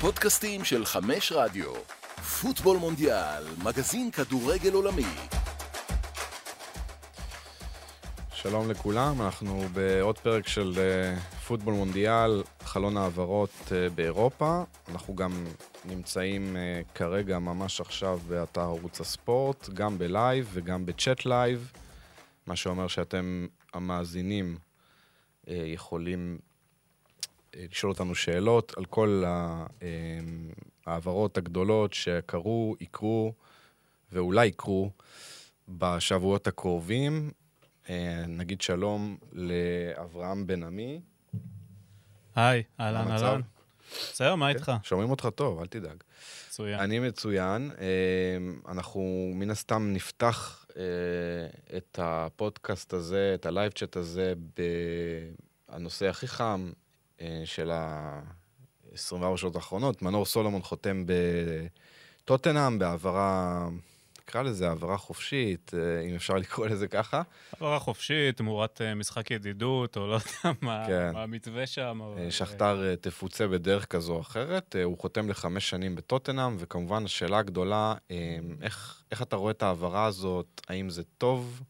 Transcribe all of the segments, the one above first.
הפודקאסטים של חמש רדיו. פוטבול מונדיאל, מגזין כדורגל עולמי. שלום לכולם, אנחנו בעוד פרק של אה, פוטבול מונדיאל, חלון העברות אה, באירופה. אנחנו גם נמצאים אה, כרגע, ממש עכשיו, באתר ערוץ הספורט, גם ב live וגם ב chat live, מה שאומר שאתם, המאזינים, יכולים לשאול אותנו שאלות על כל ההעברות הגדולות שקרו, יקרו ואולי יקרו בשבועות הקרובים. אה, נגיד שלום לאברהם בן עמי. היי, אהלן, אהלן. בסדר, מה כן, איתך? שומעים אותך טוב, אל תדאג. מצוין. אני מצוין. אה, אנחנו מן הסתם נפתח אה, את הפודקאסט הזה, את ה live chat הזה, בנושא הכי חם של ה-24 שעות האחרונות. מנור סולומון חותם בטוטנאם, בהעברה נקרא לזה העברה חופשית, אה, אם אפשר לקרוא לזה ככה. העברה חופשית, תמורת אה, משחק ידידות, או לא יודע מה, כן. מה המתווה שם. אה, ששחטאר תפוצה בדרך כזו או אחרת. הוא חותם לחמש שנים בטוטנאם, וכמובן השאלה הגדולה, איך, איך אתה רואה את ההעברה הזאת, האם זה טוב?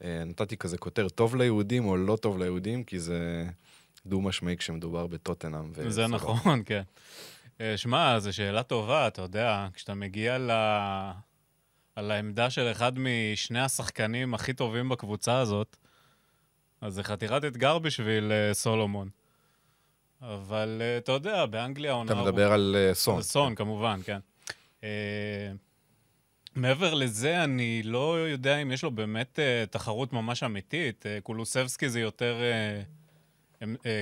נתתי כזה כותר, טוב ליהודים או לא טוב ליהודים, כי זה דו-משמעי כשמדובר בטוטנאם. זה נכון, כן. שמע, זו שאלה טובה, אתה יודע, כשאתה מגיע ל... על העמדה של אחד משני השחקנים הכי טובים בקבוצה הזאת, אז זה חתירת אתגר בשביל uh, סולומון. אבל uh, אתה יודע, באנגליה עונה... אתה מדבר על uh, סון. על סון, כמובן, כן. Uh, מעבר לזה, אני לא יודע אם יש לו באמת uh, תחרות ממש אמיתית. Uh, קולוסבסקי זה יותר uh,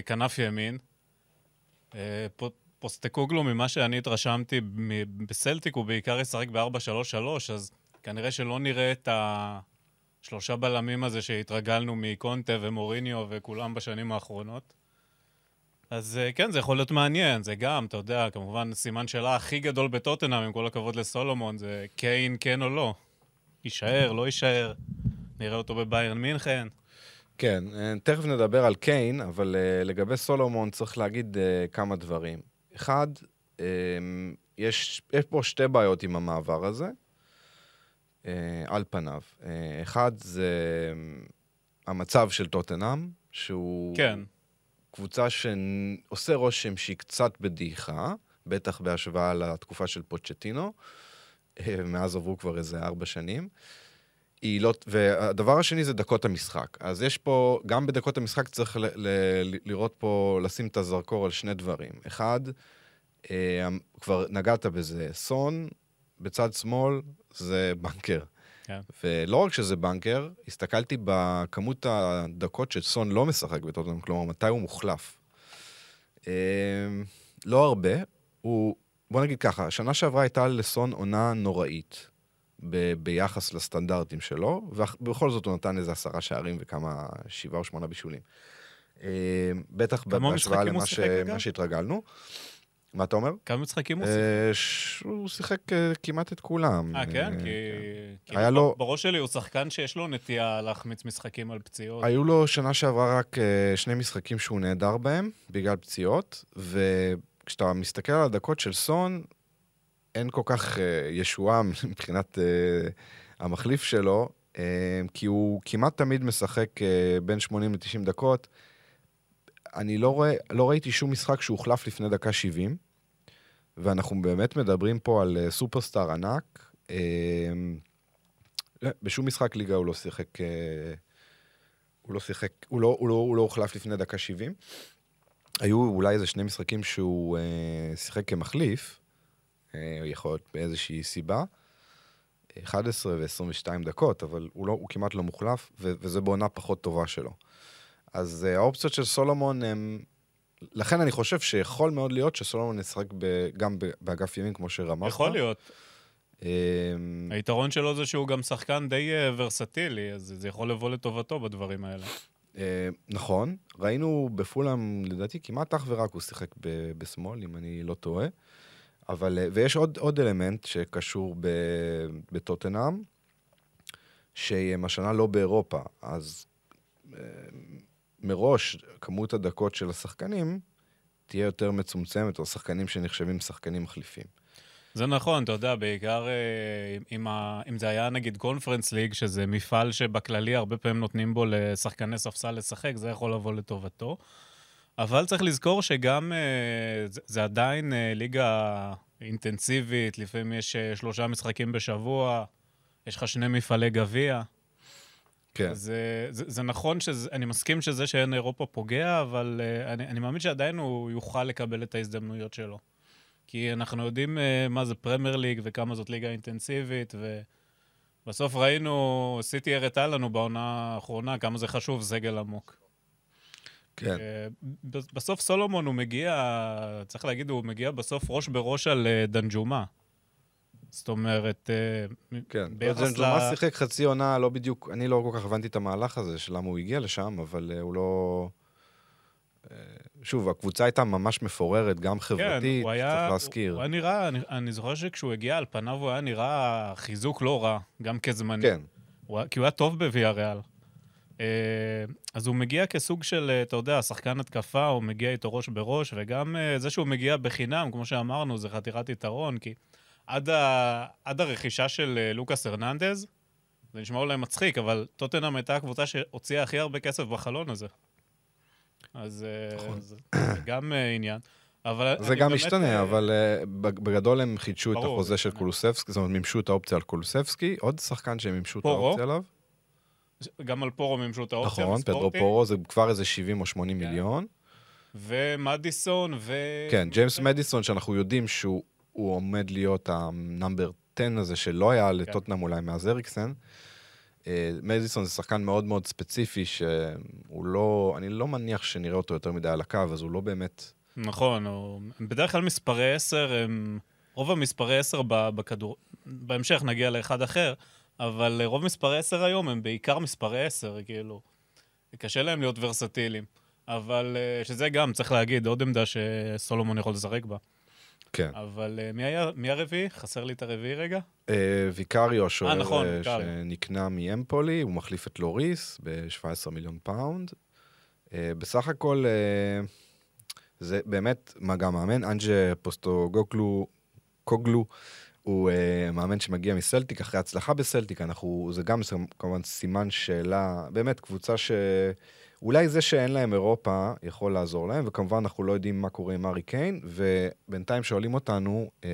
כנף ימין. Uh, פוסטקוגלו, ממה שאני התרשמתי בסלטיק, הוא בעיקר ישחק ב-4-3-3, אז כנראה שלא נראה את השלושה בלמים הזה שהתרגלנו מקונטה ומוריניו וכולם בשנים האחרונות. אז אה, כן, זה יכול להיות מעניין, זה גם, אתה יודע, כמובן סימן שאלה הכי גדול בטוטנאם, עם כל הכבוד לסולומון, זה קיין כן או לא. יישאר, לא יישאר, נראה אותו בביירן מינכן. כן, אה, תכף נדבר על קיין, אבל uh, לגבי סולומון צריך להגיד uh, כמה דברים. אחד, um, יש, יש פה שתי בעיות עם המעבר הזה. אה, על פניו. אה, אחד זה אה, המצב של טוטנאם, שהוא... כן. קבוצה שעושה רושם שהיא קצת בדעיכה, בטח בהשוואה לתקופה של פוצ'טינו. מאז עברו כבר איזה ארבע שנים. היא לא... והדבר השני זה דקות המשחק. אז יש פה, גם בדקות המשחק צריך ל, ל, לראות פה, לשים את הזרקור על שני דברים. אחד, אה, כבר נגעת בזה, סון בצד שמאל זה בנקר. כן. ולא רק שזה בנקר, הסתכלתי בכמות הדקות שסון לא משחק בטוטנאם, כלומר, מתי הוא מוחלף. אה, לא הרבה, הוא, בוא נגיד ככה, השנה שעברה הייתה לסון עונה נוראית ב- ביחס לסטנדרטים שלו, ובכל זאת הוא נתן איזה עשרה שערים וכמה, שבעה או שמונה בישולים. אה, בטח בהשוואה למה ש... שהתרגלנו. מה אתה אומר? כמה משחקים הוא שיחק? הוא שיחק אה, כמעט את כולם. אה, כן? כי... כן. בראש שלי הוא שחקן שיש לו נטייה להחמיץ משחקים על פציעות. היו לו שנה שעברה רק אה, שני משחקים שהוא נהדר בהם, בגלל פציעות, וכשאתה מסתכל על הדקות של סון, אין כל כך ישועה מבחינת המחליף שלו, כי הוא כמעט תמיד משחק בין 80 ל-90 דקות. אני לא, רואה, לא ראיתי שום משחק שהוחלף לפני דקה 70, ואנחנו באמת מדברים פה על uh, סופרסטאר ענק. Uh, בשום משחק ליגה הוא לא שיחק, uh, הוא לא שיחק, הוא לא, הוא לא, הוא לא הוחלף לפני דקה 70. היו אולי איזה שני משחקים שהוא uh, שיחק כמחליף, uh, יכול להיות באיזושהי סיבה. 11 ו-22 דקות, אבל הוא, לא, הוא כמעט לא מוחלף, ו- וזה בעונה פחות טובה שלו. אז uh, האופציות של סולומון הם... לכן אני חושב שיכול מאוד להיות שסולומון ישחק ב... גם באגף ימין, כמו שרמזת. יכול להיות. Um... היתרון שלו זה שהוא גם שחקן די uh, ורסטילי, אז זה יכול לבוא לטובתו בדברים האלה. Uh, נכון, ראינו בפולאם, לדעתי, כמעט אך ורק הוא שיחק ב- בשמאל, אם אני לא טועה. אבל, uh, ויש עוד, עוד אלמנט שקשור בטוטנאם, שהם השנה לא באירופה, אז... Uh, מראש כמות הדקות של השחקנים תהיה יותר מצומצמת, או שחקנים שנחשבים שחקנים מחליפים. זה נכון, אתה יודע, בעיקר אה, אם, ה... אם זה היה נגיד קונפרנס ליג, שזה מפעל שבכללי הרבה פעמים נותנים בו לשחקני ספסל לשחק, זה יכול לבוא לטובתו. אבל צריך לזכור שגם אה, זה, זה עדיין אה, ליגה אינטנסיבית, לפעמים יש שלושה משחקים בשבוע, יש לך שני מפעלי גביע. כן. זה, זה, זה נכון, שזה, אני מסכים שזה שאין אירופה פוגע, אבל uh, אני, אני מאמין שעדיין הוא יוכל לקבל את ההזדמנויות שלו. כי אנחנו יודעים uh, מה זה פרמייר ליג וכמה זאת ליגה אינטנסיבית, ובסוף ראינו, סיטי הראתה לנו בעונה האחרונה כמה זה חשוב, סגל עמוק. כן. Uh, בסוף סולומון הוא מגיע, צריך להגיד, הוא מגיע בסוף ראש בראש על uh, דנג'ומה. זאת אומרת, אה, כן, ביחס ל... ג'נג'ומה שיחק חצי עונה, לא בדיוק, אני לא כל כך הבנתי את המהלך הזה של למה הוא הגיע לשם, אבל הוא לא... שוב, הקבוצה הייתה ממש מפוררת, גם חברתית, כן, היה, צריך להזכיר. הוא, הוא היה נראה, אני, אני זוכר שכשהוא הגיע על פניו הוא היה נראה חיזוק לא רע, גם כזמני. כן. הוא, כי הוא היה טוב בוויה ריאל. Uh, אז הוא מגיע כסוג של, אתה יודע, שחקן התקפה, הוא מגיע איתו ראש בראש, וגם uh, זה שהוא מגיע בחינם, כמו שאמרנו, זה חתירת יתרון, כי... עד, ה... עד הרכישה של אה, לוקאס הרננדז, זה נשמע אולי מצחיק, אבל טוטנאם הייתה הקבוצה שהוציאה הכי הרבה כסף בחלון הזה. אז אה, נכון. זה גם עניין. אבל זה גם משתנה, uh, אבל uh, בגדול הם חידשו ברור, את החוזה של קולוסבסקי, זאת אומרת, מימשו את האופציה על קולוסבסקי, עוד שחקן שהם מימשו את האופציה עליו. גם על פורו מימשו את האופציה נכון, פדרו פורו זה כבר איזה 70 או 80 כן. מיליון. ומדיסון ו... כן, ג'יימס מדיסון, שאנחנו יודעים שהוא הוא עומד להיות ה number 10 הזה שלא היה כן. לטוטנאם אולי מאז אריקסן. אה, מדיסון זה שחקן מאוד מאוד ספציפי, שהוא לא, אני לא מניח שנראה אותו יותר מדי על הקו, אז הוא לא באמת... נכון, הוא, בדרך כלל מספרי 10 הם... רוב המספרי 10 בכדור... בהמשך נגיע לאחד אחר, אבל רוב מספרי 10 היום הם בעיקר מספרי 10, כאילו. קשה להם להיות ורסטיליים. אבל אה, שזה גם, צריך להגיד, עוד עמדה שסולומון יכול לשחק בה. כן. אבל אה, מי, היה, מי הרביעי? חסר לי את הרביעי רגע. ויקריו, השוער אה, נכון, שנקנה מאמפולי, הוא מחליף את לוריס ב-17 מיליון פאונד. בסך הכל, זה באמת גם מאמן, אנג'ה פוסטקוגלו, קוגלו, הוא uh, מאמן שמגיע מסלטיק, אחרי הצלחה בסלטיק, אנחנו, זה גם כמובן סימן שאלה, באמת קבוצה ש... אולי זה שאין להם אירופה יכול לעזור להם, וכמובן אנחנו לא יודעים מה קורה עם ארי קיין, ובינתיים שואלים אותנו אה,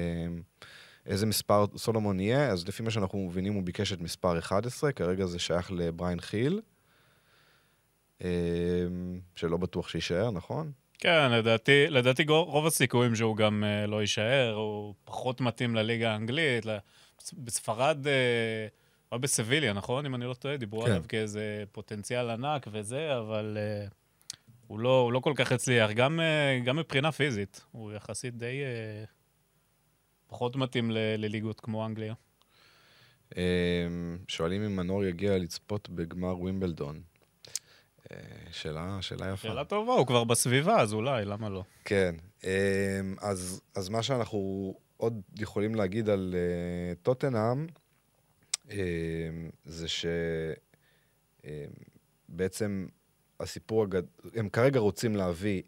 איזה מספר סולומון יהיה, אז לפי מה שאנחנו מבינים הוא ביקש את מספר 11, כרגע זה שייך לבריין חיל, אה, שלא בטוח שיישאר, נכון? כן, לדעתי, לדעתי רוב הסיכויים שהוא גם uh, לא יישאר, הוא פחות מתאים לליגה האנגלית. בספרד... Uh, הוא היה בסביליה, נכון? אם אני לא טועה, דיברו כן. עליו כאיזה פוטנציאל ענק וזה, אבל uh, הוא, לא, הוא לא כל כך הצליח. גם, uh, גם מבחינה פיזית, הוא יחסית די uh, פחות מתאים ל- לליגות כמו אנגליה. Um, שואלים אם מנור יגיע לצפות בגמר ווימבלדון. Uh, שאלה, שאלה יפה. שאלה טובה, הוא כבר בסביבה, אז אולי, למה לא? כן. Um, אז, אז מה שאנחנו עוד יכולים להגיד על uh, טוטנאם, זה שבעצם הסיפור הגדול, הם כרגע רוצים להביא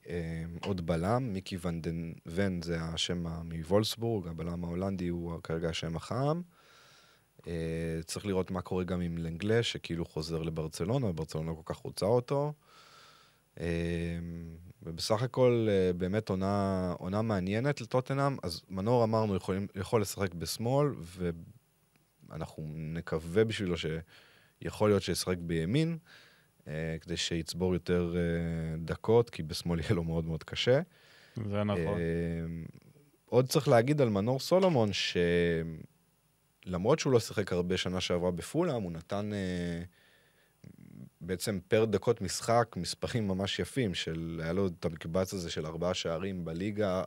עוד בלם, מיקי ונדן ון זה השם מוולסבורג, הבלם ההולנדי הוא כרגע השם החם. אה, צריך לראות מה קורה גם עם לנגלה, שכאילו חוזר לברצלונה, ברצלונה לא כל כך רוצה אותו. אמ, ובסך הכל אה, באמת עונה, עונה מעניינת לטוטנאם, אז מנור אמרנו יכולים, יכול לשחק בשמאל, אנחנו נקווה בשבילו שיכול להיות שישחק בימין, אה, כדי שיצבור יותר אה, דקות, כי בשמאל יהיה לו מאוד מאוד קשה. זה נכון. אה, עוד צריך להגיד על מנור סולומון, שלמרות שהוא לא שיחק הרבה שנה שעברה בפולאם, הוא נתן אה, בעצם פר דקות משחק מספרים ממש יפים, של, היה לו את המקבץ הזה של ארבעה שערים בליגה.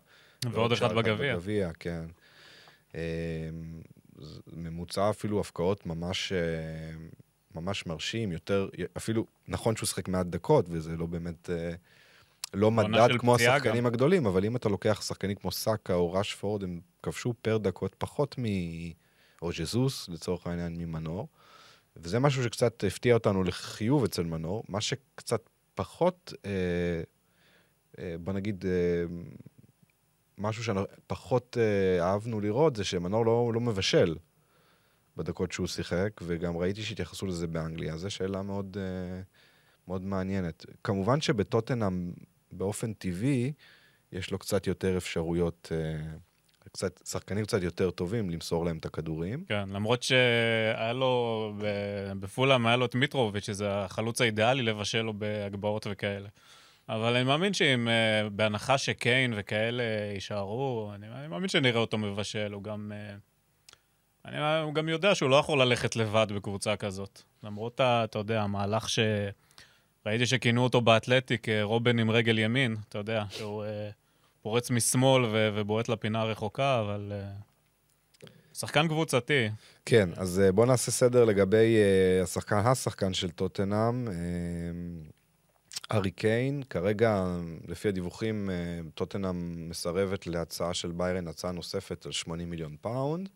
ועוד אחד בגביע. בגביע, כן. אה, ממוצע אפילו הפקעות ממש, אה, ממש מרשים, יותר, אפילו, נכון שהוא שחק מעט דקות, וזה לא באמת, אה, לא מדד כמו השחקנים גם. הגדולים, אבל אם אתה לוקח שחקנים כמו סאקה או ראשפורד, הם כבשו פר דקות פחות מ... או ז'זוס, לצורך העניין, ממנור. וזה משהו שקצת הפתיע אותנו לחיוב אצל מנור. מה שקצת פחות אה, אה, בוא נגיד, אה, משהו שפחות אה, אהבנו לראות זה שמנור לא, לא מבשל בדקות שהוא שיחק, וגם ראיתי שהתייחסו לזה באנגליה. זו שאלה מאוד, מאוד מעניינת. כמובן שבטוטנאם, באופן טבעי, יש לו קצת יותר אפשרויות קצת, שחקנים קצת יותר טובים למסור להם את הכדורים. כן, למרות שהיה לו, בפולאם היה לו את מיטרוביץ', שזה החלוץ האידיאלי לבשל לו בהגבהות וכאלה. אבל אני מאמין שאם, uh, בהנחה שקיין וכאלה יישארו, אני, אני מאמין שנראה אותו מבשל, הוא גם... Uh, אני, הוא גם יודע שהוא לא יכול ללכת לבד בקבוצה כזאת. למרות, אתה יודע, המהלך ש... ראיתי שכינו אותו באתלטיק אה, רובן עם רגל ימין, אתה יודע, שהוא פורץ משמאל ו- ובועט לפינה הרחוקה, אבל... אה, שחקן קבוצתי. כן, אז אה, בואו נעשה סדר לגבי אה, השחקן, השחקן של טוטנאם. הארי קיין, כרגע, לפי הדיווחים, אה, טוטנאם מסרבת להצעה של ביירן, הצעה נוספת על 80 מיליון פאונד.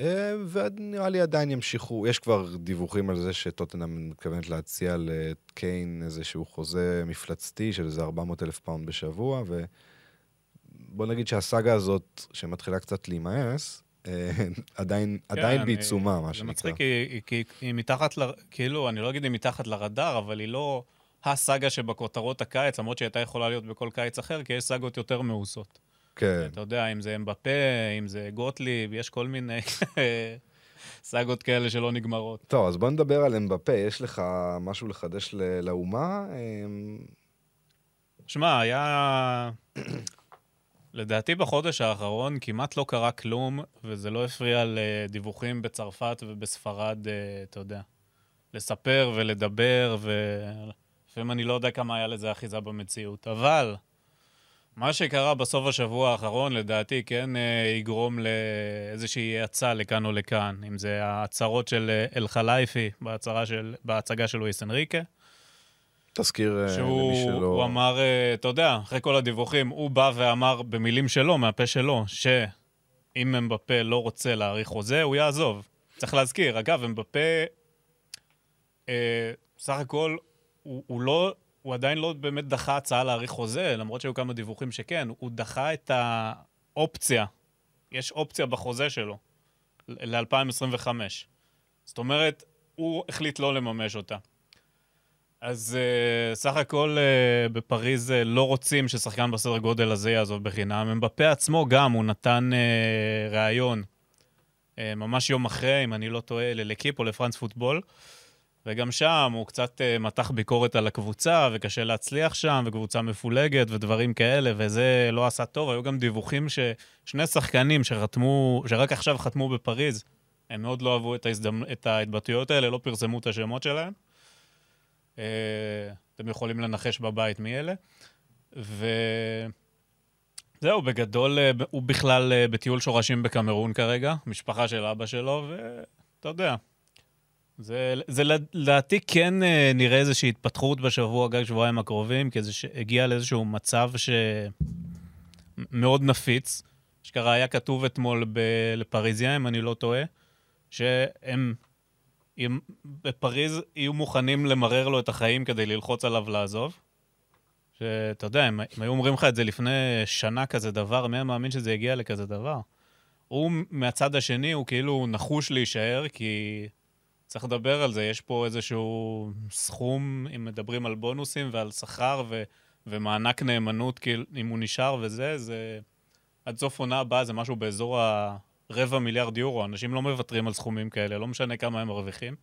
אה, ונראה לי עדיין ימשיכו, יש כבר דיווחים על זה שטוטנאם מתכוונת להציע לקיין איזשהו חוזה מפלצתי של איזה 400 אלף פאונד בשבוע, ובוא נגיד שהסאגה הזאת, שמתחילה קצת להימאס, אה, עדיין, כן, עדיין בעיצומה, מה שנקרא. זה מצחיק, כי, כי היא מתחת, ל... כאילו, אני לא אגיד היא מתחת לרדאר, אבל היא לא... הסאגה שבכותרות הקיץ, למרות שהיא הייתה יכולה להיות בכל קיץ אחר, כי יש סאגות יותר מאוסות. כן. אתה יודע, אם זה אמבפה, אם זה גוטליב, יש כל מיני סאגות כאלה שלא נגמרות. טוב, אז בוא נדבר על אמבפה. יש לך משהו לחדש לאומה? אמ, שמע, היה... לדעתי בחודש האחרון כמעט לא קרה כלום, וזה לא הפריע לדיווחים בצרפת ובספרד, אה, אתה יודע, לספר ולדבר ו... לפעמים אני לא יודע כמה היה לזה אחיזה במציאות. אבל מה שקרה בסוף השבוע האחרון, לדעתי, כן אה, יגרום לאיזושהי האצה לכאן או לכאן. אם זה ההצהרות של אה, אל-חלייפי בהצגה של לואיס אנריקה. תזכיר אה, שהוא, למי שלא... שהוא אמר, אתה יודע, אחרי כל הדיווחים, הוא בא ואמר במילים שלו, מהפה שלו, שאם אמבפה לא רוצה להאריך חוזה, הוא יעזוב. צריך להזכיר, אגב, אמבפה, אה, סך הכל, הוא, הוא לא, הוא עדיין לא באמת דחה הצעה להאריך חוזה, למרות שהיו כמה דיווחים שכן, הוא דחה את האופציה, יש אופציה בחוזה שלו ל-2025. זאת אומרת, הוא החליט לא לממש אותה. אז uh, סך הכל uh, בפריז uh, לא רוצים ששחקן בסדר גודל הזה יעזוב בחינם. אמבפה עצמו גם, הוא נתן uh, ראיון uh, ממש יום אחרי, אם אני לא טועה, ללקיפ או לפרנס פוטבול. וגם שם הוא קצת uh, מתח ביקורת על הקבוצה, וקשה להצליח שם, וקבוצה מפולגת ודברים כאלה, וזה לא עשה טוב. היו גם דיווחים ששני שחקנים שחתמו, שרק עכשיו חתמו בפריז, הם מאוד לא אהבו את, ההזדמנ... את ההתבטאויות האלה, לא פרסמו את השמות שלהם. Uh, אתם יכולים לנחש בבית מי אלה. וזהו, בגדול, uh, הוא בכלל בטיול שורשים בקמרון כרגע, משפחה של אבא שלו, ואתה יודע, זה, זה לדעתי כן אה, נראה איזושהי התפתחות בשבוע, גג שבועיים הקרובים, כי זה הגיע לאיזשהו מצב שמאוד נפיץ. אשכרה היה כתוב אתמול ב- לפריזיה, אם אני לא טועה, שהם אם, בפריז יהיו מוכנים למרר לו את החיים כדי ללחוץ עליו לעזוב. שאתה יודע, אם, אם היו אומרים לך את זה לפני שנה כזה דבר, מי מאמין שזה יגיע לכזה דבר? הוא מהצד השני, הוא כאילו נחוש להישאר, כי צריך לדבר על זה, יש פה איזשהו סכום, אם מדברים על בונוסים ועל שכר ו- ומענק נאמנות, כאילו, אם הוא נשאר וזה, זה... עד סוף עונה הבאה זה משהו באזור הרבע מיליארד יורו. אנשים לא מוותרים על סכומים כאלה, לא משנה כמה הם מרוויחים.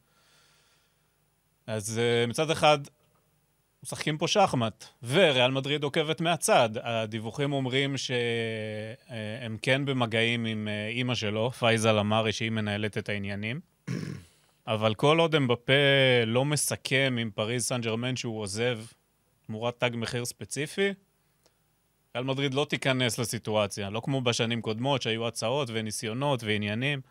אז אה, מצד אחד, משחקים פה שחמט, וריאל מדריד עוקבת מהצד. הדיווחים אומרים שהם כן במגעים עם אה, אימא שלו, פייזה למארי, שהיא מנהלת את העניינים. אבל כל עוד אמבפה לא מסכם עם פריז סן ג'רמן שהוא עוזב תמורת תג מחיר ספציפי, ריאל מדריד לא תיכנס לסיטואציה, לא כמו בשנים קודמות שהיו הצעות וניסיונות ועניינים.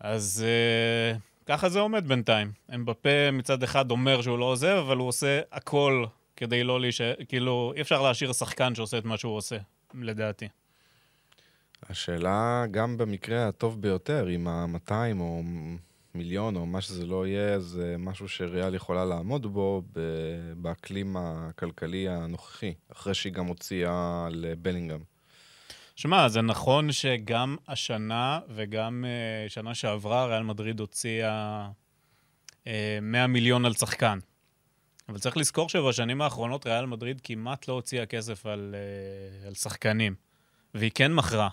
אז uh, ככה זה עומד בינתיים. אמבפה מצד אחד אומר שהוא לא עוזב, אבל הוא עושה הכל כדי לא להישאר, כאילו, אי אפשר להשאיר שחקן שעושה את מה שהוא עושה, לדעתי. השאלה, גם במקרה הטוב ביותר, עם ה-200 או מיליון או מה שזה לא יהיה, זה משהו שריאל יכולה לעמוד בו באקלים הכלכלי הנוכחי, אחרי שהיא גם הוציאה לבלינגהם. שמע, זה נכון שגם השנה וגם uh, שנה שעברה, ריאל מדריד הוציאה uh, 100 מיליון על שחקן. אבל צריך לזכור שבשנים האחרונות ריאל מדריד כמעט לא הוציאה כסף על, uh, על שחקנים, והיא כן מכרה.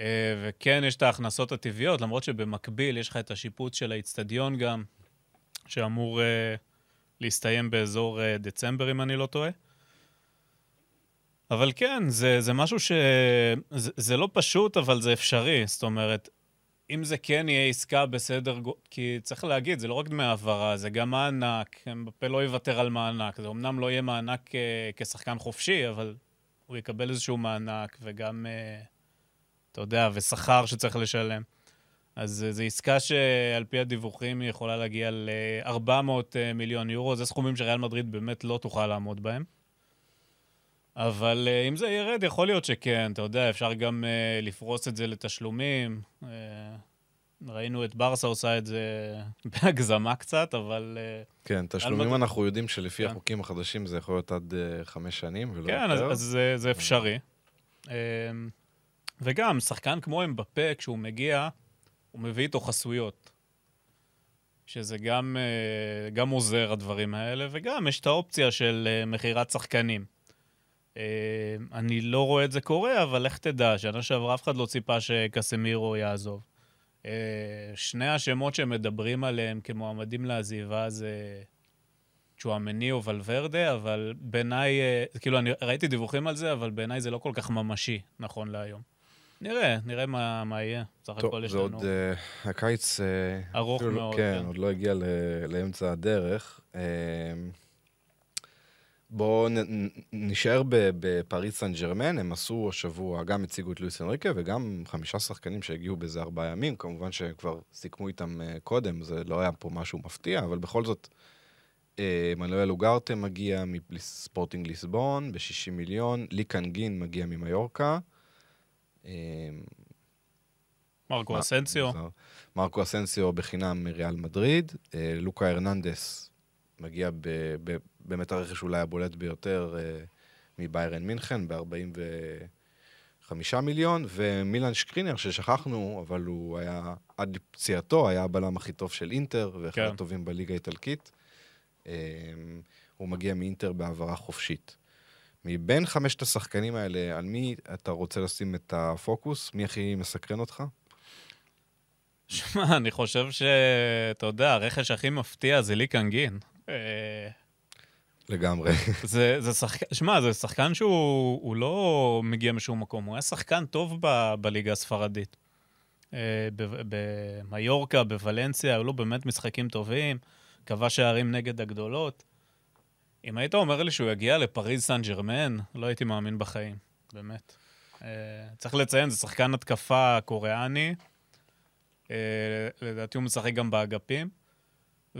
Uh, וכן, יש את ההכנסות הטבעיות, למרות שבמקביל יש לך את השיפוץ של האיצטדיון גם, שאמור uh, להסתיים באזור uh, דצמבר, אם אני לא טועה. אבל כן, זה, זה משהו ש... זה, זה לא פשוט, אבל זה אפשרי. זאת אומרת, אם זה כן יהיה עסקה בסדר... כי צריך להגיד, זה לא רק דמי העברה, זה גם מענק. אמבפה לא יוותר על מענק. זה אמנם לא יהיה מענק uh, כשחקן חופשי, אבל הוא יקבל איזשהו מענק, וגם, uh, אתה יודע, ושכר שצריך לשלם. אז uh, זו עסקה שעל פי הדיווחים היא יכולה להגיע ל-400 מיליון יורו. זה סכומים שריאל מדריד באמת לא תוכל לעמוד בהם. אבל uh, אם זה ירד, יכול להיות שכן, אתה יודע, אפשר גם לפרוס את זה לתשלומים. ראינו את ברסה עושה את זה בהגזמה קצת, אבל... כן, תשלומים מד... אנחנו יודעים שלפי כן. החוקים החדשים זה יכול להיות עד חמש שנים, ולא כן, יותר. כן, אז, אז זה, זה אפשרי. וגם, שחקן כמו אמבפה, כשהוא מגיע, הוא מביא איתו חסויות. שזה גם, uh, גם עוזר, הדברים האלה, וגם יש את האופציה של uh, מכירת שחקנים. אה, אני לא רואה את זה קורה, אבל לך תדע, שנה שעברה אף אחד לא ציפה שקסמירו יעזוב. אה, שני השמות שמדברים עליהם כמועמדים לעזיבה זה צ'ואמני או ולוורדה, אבל בעיניי, אה, כאילו, אני ראיתי דיווחים על זה, אבל בעיניי זה לא כל כך ממשי, נכון להיום. נראה, נראה מה, מה יהיה. סך הכל יש לנו... טוב, זה עוד... Uh, הקיץ... Uh, ארוך מאוד, כן. כן, עוד לא הגיע ל, לאמצע הדרך. Uh, בואו נשאר בפריס סן ג'רמן, הם עשו השבוע, גם הציגו את לואיס אנריקה וגם חמישה שחקנים שהגיעו באיזה ארבעה ימים, כמובן שכבר סיכמו איתם אה, קודם, זה לא היה פה משהו מפתיע, אבל בכל זאת, אה, מנואל אוגרטה מגיע מספורטינג ליסבון ב-60 מיליון, ליקן גין מגיע ממיורקה. אה, מרקו אסנסיו. מרקו אסנסיו בחינם מריאל מדריד, לוקה הרננדס מגיע באמת הרכש אולי הבולט ביותר uh, מביירן מינכן, ב-45 מיליון, ומילן שקרינר, ששכחנו, אבל הוא היה, עד פציעתו, היה הבלם הכי טוב של אינטר, ואחד כן. הטובים בליגה האיטלקית. Um, הוא מגיע מאינטר בהעברה חופשית. מבין חמשת השחקנים האלה, על מי אתה רוצה לשים את הפוקוס? מי הכי מסקרן אותך? שמע, אני חושב שאתה יודע, הרכש הכי מפתיע זה ליקן גין. אה, לגמרי. זה, זה שחקן, שמע, זה שחקן שהוא לא מגיע משום מקום, הוא היה שחקן טוב ב, בליגה הספרדית. אה, במיורקה, בוולנסיה, היו לו באמת משחקים טובים, כבש שערים נגד הגדולות. אם היית אומר לי שהוא יגיע לפריז סן ג'רמן, לא הייתי מאמין בחיים, באמת. אה, צריך לציין, זה שחקן התקפה קוריאני, אה, לדעתי הוא משחק גם באגפים.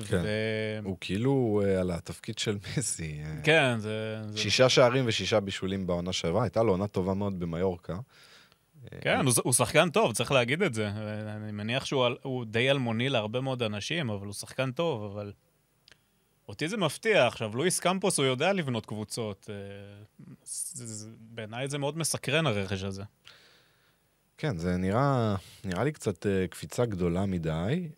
כן. ו... הוא כאילו uh, על התפקיד של מסי. כן, זה... שישה זה... שערים ושישה בישולים בעונה שעברה, הייתה לו עונה טובה מאוד במיורקה. כן, הוא, הוא שחקן טוב, צריך להגיד את זה. אני מניח שהוא די אלמוני להרבה מאוד אנשים, אבל הוא שחקן טוב, אבל... אותי זה מפתיע. עכשיו, לואיס קמפוס, הוא יודע לבנות קבוצות. אה, בעיניי זה מאוד מסקרן, הרכש הזה. כן, זה נראה, נראה לי קצת קפיצה גדולה מדי.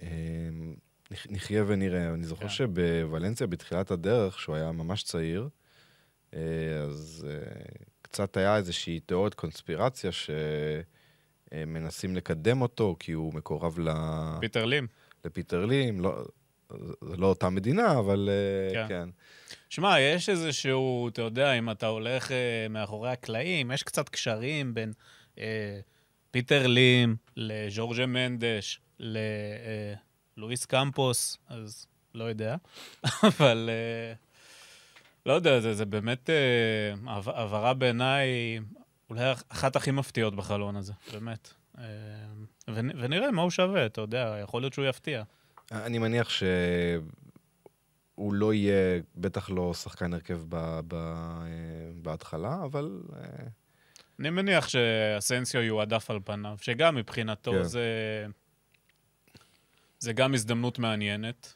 נחיה ונראה. אני זוכר כן. שבוולנסיה, בתחילת הדרך, שהוא היה ממש צעיר, אה, אז אה, קצת היה איזושהי תיאוריית קונספירציה שמנסים לקדם אותו, כי הוא מקורב ל... פיטר לים. לפיטר לים, לא... זה לא אותה מדינה, אבל אה, כן. כן. שמע, יש איזשהו, אתה יודע, אם אתה הולך מאחורי הקלעים, יש קצת קשרים בין אה, פיטר לים לז'ורג'ה מנדש, ל... אה, קמפוס, אז לא יודע, אבל uh, לא יודע, זה, זה באמת העברה בעיניי אולי אחת הכי מפתיעות בחלון הזה, באמת. Uh, ונראה מה הוא שווה, אתה יודע, יכול להיות שהוא יפתיע. אני מניח שהוא לא יהיה, בטח לא שחקן הרכב ב, ב, בהתחלה, אבל... אני מניח שאסנסיו יועדף על פניו, שגם מבחינתו כן. זה... זה גם הזדמנות מעניינת.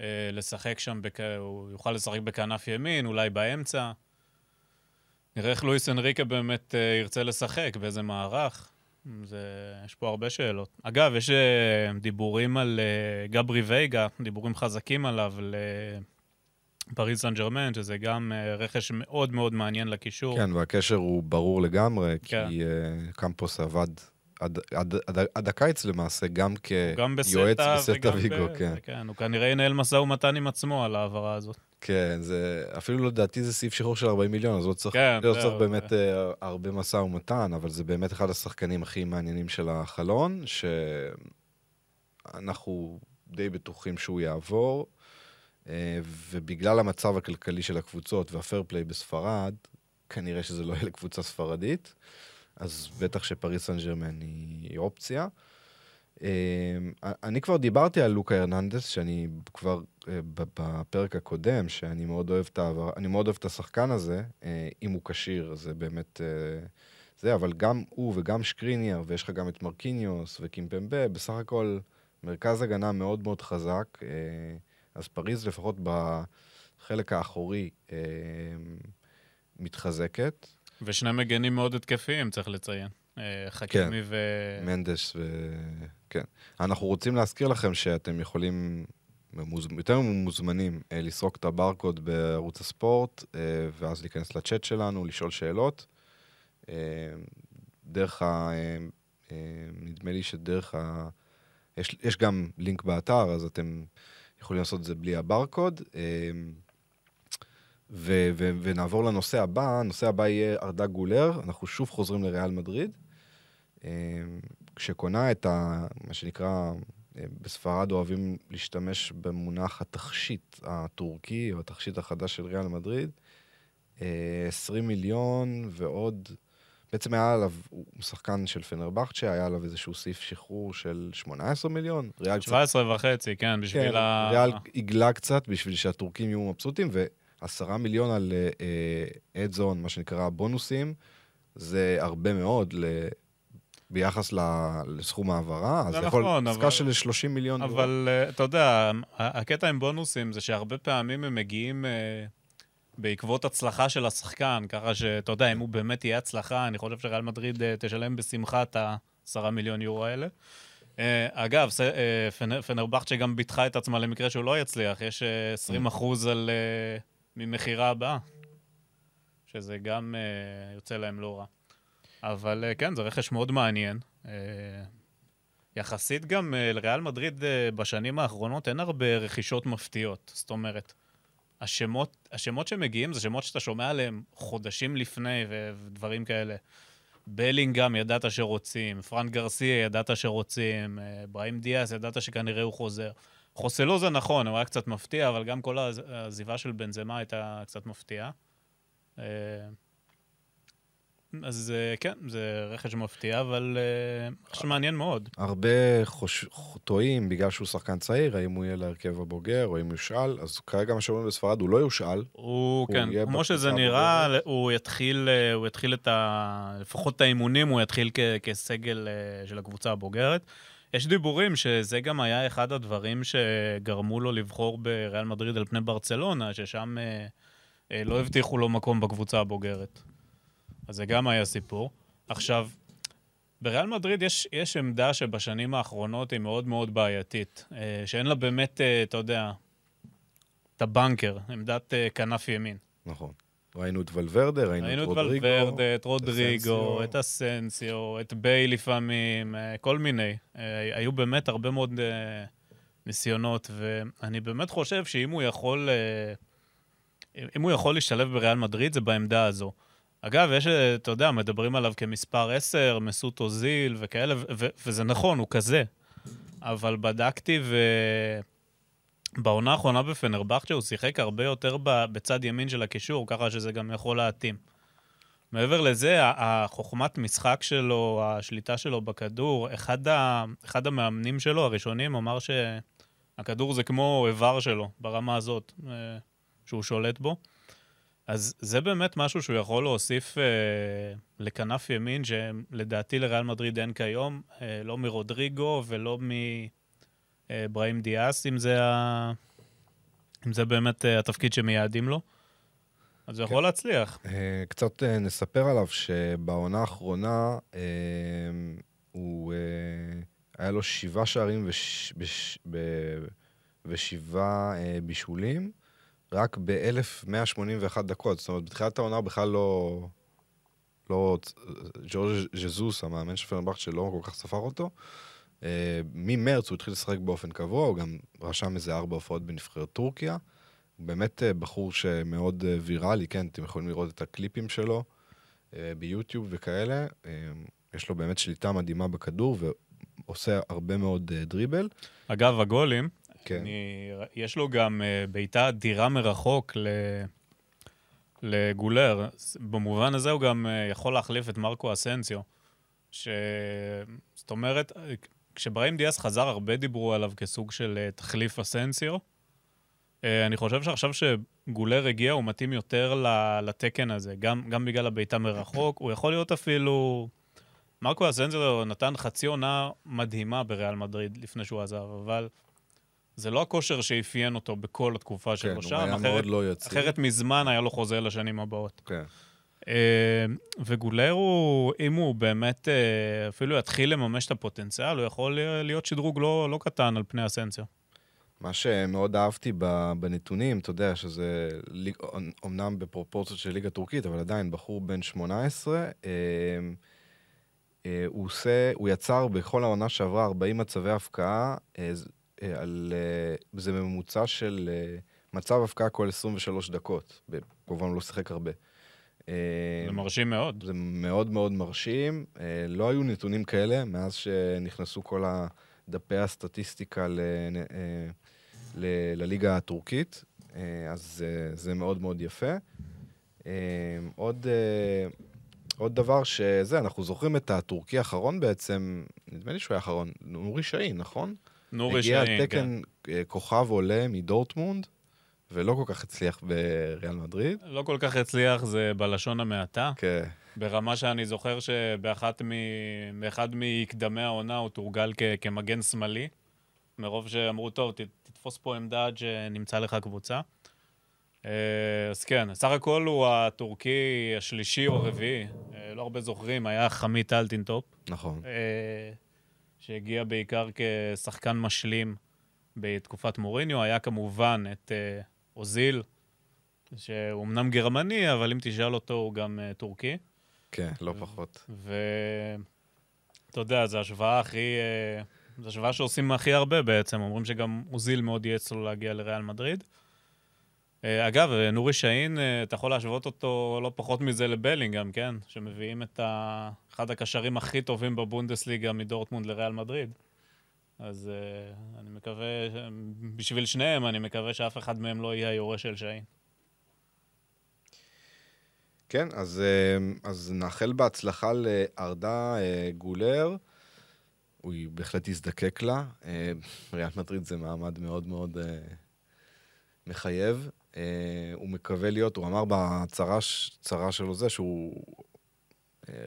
אה, לשחק שם, בכ... הוא יוכל לשחק בכנף ימין, אולי באמצע. נראה איך לואיס אנריקה באמת אה, ירצה לשחק, באיזה מערך. זה... יש פה הרבה שאלות. אגב, יש אה, דיבורים על אה, גברי וייגה, דיבורים חזקים עליו, לפריז סן ג'רמן, שזה גם אה, רכש מאוד מאוד מעניין לקישור. כן, והקשר הוא ברור לגמרי, כן. כי קמפוס עבד עד, עד, עד, עד הקיץ למעשה, גם כיועץ בסטה ויגו. כן. כן. הוא כנראה ינהל משא ומתן עם עצמו על ההעברה הזאת. כן, זה אפילו לדעתי זה סעיף שחרור של 40 מיליון, אז לא צריך, כן, לא צריך באמת אה, הרבה משא ומתן, אבל זה באמת אחד השחקנים הכי מעניינים של החלון, שאנחנו די בטוחים שהוא יעבור, אה, ובגלל המצב הכלכלי של הקבוצות והפייר פליי בספרד, כנראה שזה לא יהיה לקבוצה ספרדית, אז בטח שפריס סן ג'רמן היא אופציה. אה, אני כבר דיברתי על לוקה הרננדס, שאני כבר אה, בפרק הקודם, שאני מאוד אוהב את הגבר, אני מאוד אוהב את השחקן הזה, אה, אם הוא כשיר, זה באמת אה, זה, אבל גם הוא וגם שקריניאר, ויש לך גם את מרקיניוס וקימפמבה, בסך הכל מרכז הגנה מאוד מאוד חזק, אז פריז לפחות בחלק האחורי מתחזקת. ושני מגנים מאוד התקפיים, צריך לציין. אה, חכימי ו... מנדס ו... כן. אנחנו רוצים להזכיר לכם שאתם יכולים. יותר מוזמנים, אה, לסרוק את הברקוד בערוץ הספורט, אה, ואז להיכנס לצ'אט שלנו, לשאול שאלות. דרך ה... נדמה לי שדרך ה... יש, יש גם לינק באתר, אז אתם יכולים לעשות את זה בלי הברקוד. אה, ו- ו- ונעבור לנושא הבא, הנושא הבא יהיה ארדה גולר, אנחנו שוב חוזרים לריאל מדריד. אה, כשקונה את ה... מה שנקרא, אה, בספרד אוהבים להשתמש במונח התכשיט הטורקי, או התכשיט החדש של ריאל מדריד. אה, 20 מיליון ועוד... בעצם היה עליו, הוא שחקן של פנרבכצ'ה, היה עליו איזשהו סעיף שחרור של 18 מיליון. ריאל קצת 17 וחצי, כן, בשביל כן, ה... ריאל עיגלה קצת בשביל שהטורקים יהיו מבסוטים, ועשרה מיליון על אדזון, מה שנקרא בונוסים, זה הרבה מאוד ל... ביחס ל... לסכום ההעברה, אז זה יכול נכון, עסקה אבל- של 30 מיליון. יורו. אבל אה, אתה יודע, הקטע עם בונוסים זה שהרבה פעמים הם מגיעים אה, בעקבות הצלחה של השחקן, ככה שאתה יודע, אם הוא באמת יהיה הצלחה, אני חושב שריאל מדריד אה, תשלם בשמחה את ה-10 מיליון יורו האלה. אה, אגב, אה, פנרבכצ'ה גם ביטחה את עצמה למקרה שהוא לא יצליח, יש אה, 20 אחוז על... ממכירה הבאה, שזה גם אה, יוצא להם לא רע. אבל אה, כן, זה רכש מאוד מעניין. אה, יחסית גם אה, לריאל מדריד אה, בשנים האחרונות אין הרבה רכישות מפתיעות. זאת אומרת, השמות, השמות שמגיעים זה שמות שאתה שומע עליהם חודשים לפני ו- ודברים כאלה. בלינגהם ידעת שרוצים, פרנק גרסיה ידעת שרוצים, בראים דיאס ידעת שכנראה הוא חוזר. חוסלו זה נכון, הוא היה קצת מפתיע, אבל גם כל העז- העזיבה של בנזמה הייתה קצת מפתיעה. אה, אז אה, כן, זה רכש מפתיע, אבל אה, רכש מעניין מאוד. הרבה חוש... טועים בגלל שהוא שחקן צעיר, האם הוא יהיה להרכב הבוגר, או אם יושאל, אז כרגע מה שאומרים בספרד, הוא לא יושאל. הוא, הוא כן, כמו שזה נראה, הוא יתחיל, הוא יתחיל את ה... לפחות את האימונים, הוא יתחיל כ- כסגל של הקבוצה הבוגרת. יש דיבורים שזה גם היה אחד הדברים שגרמו לו לבחור בריאל מדריד על פני ברצלונה, ששם אה, אה, לא הבטיחו לו מקום בקבוצה הבוגרת. אז זה גם היה סיפור. עכשיו, בריאל מדריד יש, יש עמדה שבשנים האחרונות היא מאוד מאוד בעייתית, אה, שאין לה באמת, אה, אתה יודע, את הבנקר, עמדת אה, כנף ימין. נכון. ראינו את ולוורדה, ראינו, ראינו את רודריגו. ולוורדה, את רודריגו, אסנסיו. את אסנסיו, את ביי לפעמים, אה, כל מיני. אה, היו באמת הרבה מאוד אה, ניסיונות, ואני באמת חושב שאם הוא יכול, אם הוא יכול להשתלב בריאל מדריד, זה בעמדה הזו. אגב, יש, אתה יודע, מדברים עליו כמספר 10, מסות אוזיל וכאלה, ו- וזה נכון, הוא כזה. אבל בדקתי ו... בעונה האחרונה בפנרבכצ'ה הוא שיחק הרבה יותר בצד ימין של הקישור, ככה שזה גם יכול להתאים. מעבר לזה, החוכמת משחק שלו, השליטה שלו בכדור, אחד, ה... אחד המאמנים שלו, הראשונים, אמר שהכדור זה כמו איבר שלו, ברמה הזאת, אה, שהוא שולט בו. אז זה באמת משהו שהוא יכול להוסיף אה, לכנף ימין, שלדעתי לריאל מדריד אין כיום, אה, לא מרודריגו ולא מ... בראים דיאס, אם זה, ה... אם זה באמת אה, התפקיד שמייעדים לו. אז הוא כן. יכול להצליח. אה, קצת אה, נספר עליו שבעונה האחרונה הוא, היה לו שבעה שערים וש, בש, ב, ושבעה אה, בישולים, רק ב-1181 דקות. זאת אומרת, בתחילת העונה בכלל לא... לא... ג'ורג' ז'זוס, המאמן של פרנבכט, שלא כל כך ספר אותו. אה, ממרץ הוא התחיל לשחק באופן קבוע, הוא גם רשם איזה ארבע הופעות בנבחרת טורקיה. הוא באמת אה, בחור שמאוד אה, ויראלי, כן, אתם יכולים לראות את הקליפים שלו ביוטיוב וכאלה. יש לו באמת שליטה מדהימה בכדור ועושה הרבה מאוד דריבל. אגב, הגולים, כן. אני, יש לו גם בעיטה אדירה מרחוק ל, לגולר. במובן הזה הוא גם יכול להחליף את מרקו אסנסיו. ש... זאת אומרת, כשבראים דיאס חזר, הרבה דיברו עליו כסוג של uh, תחליף אסנסיו. Uh, אני חושב שעכשיו שגולר הגיע, הוא מתאים יותר לתקן הזה, גם, גם בגלל הבעיטה מרחוק. הוא יכול להיות אפילו... מרקו אסנסיו נתן חצי עונה מדהימה בריאל מדריד לפני שהוא עזב, אבל זה לא הכושר שאפיין אותו בכל התקופה כן, שלו הוא שם, היה אחרת, מאוד לא יציב. אחרת מזמן היה לו חוזה לשנים הבאות. כן. אה, וגולר הוא, אם הוא באמת אה, אפילו יתחיל לממש את הפוטנציאל, הוא יכול להיות שדרוג לא, לא קטן על פני אסנסיו. מה שמאוד אהבתי בנתונים, אתה יודע שזה אומנם בפרופורציות של ליגה טורקית, אבל עדיין בחור בן 18, אה, הוא עושה, הוא יצר בכל העונה שעברה 40 מצבי הפקעה, על, זה ממוצע של מצב הפקעה כל 23 דקות. כמובן הוא לא שיחק הרבה. אה, זה מרשים מאוד. זה מאוד מאוד מרשים. אה, לא היו נתונים כאלה מאז שנכנסו כל דפי הסטטיסטיקה ל, אה, ל, לליגה הטורקית, אז זה מאוד מאוד יפה. עוד, עוד דבר שזה, אנחנו זוכרים את הטורקי האחרון בעצם, נדמה לי שהוא היה האחרון, נורי שאין, נכון? נורי הגיע שאין, על כן. תקן אה, כוכב עולה מדורטמונד, ולא כל כך הצליח בריאל מדריד. לא כל כך הצליח, זה בלשון המעטה. כן. ברמה שאני זוכר שבאחד מ... באחד מקדמי העונה הוא תורגל כ... כמגן שמאלי, מרוב שאמרו, טוב, ת... תתפוס פה עמדה עד שנמצא לך קבוצה. אה, אז כן, סך הכל הוא הטורקי השלישי או הרביעי, אה, לא הרבה זוכרים, היה חמית אלטינטופ, נכון. אה, שהגיע בעיקר כשחקן משלים בתקופת מוריניו, היה כמובן את אוזיל, שהוא אמנם גרמני, אבל אם תשאל אותו הוא גם אה, טורקי. כן, לא פחות. ואתה יודע, זו השוואה הכי... אה, זו השוואה שעושים הכי הרבה בעצם. אומרים שגם אוזיל מאוד ייעץ לו להגיע לריאל מדריד. אה, אגב, נורי שאין, אה, אתה יכול להשוות אותו לא פחות מזה לבלינגהם, כן? שמביאים את ה... אחד הקשרים הכי טובים בבונדסליגה מדורטמונד לריאל מדריד. אז uh, אני מקווה, בשביל שניהם, אני מקווה שאף אחד מהם לא יהיה היורש של שאין. כן, אז, אה, אז נאחל בהצלחה לארדה אה, גולר. הוא בהחלט יזדקק לה. ריאל מדריד זה מעמד מאוד מאוד מחייב. הוא מקווה להיות, הוא אמר הצהרה שלו זה שהוא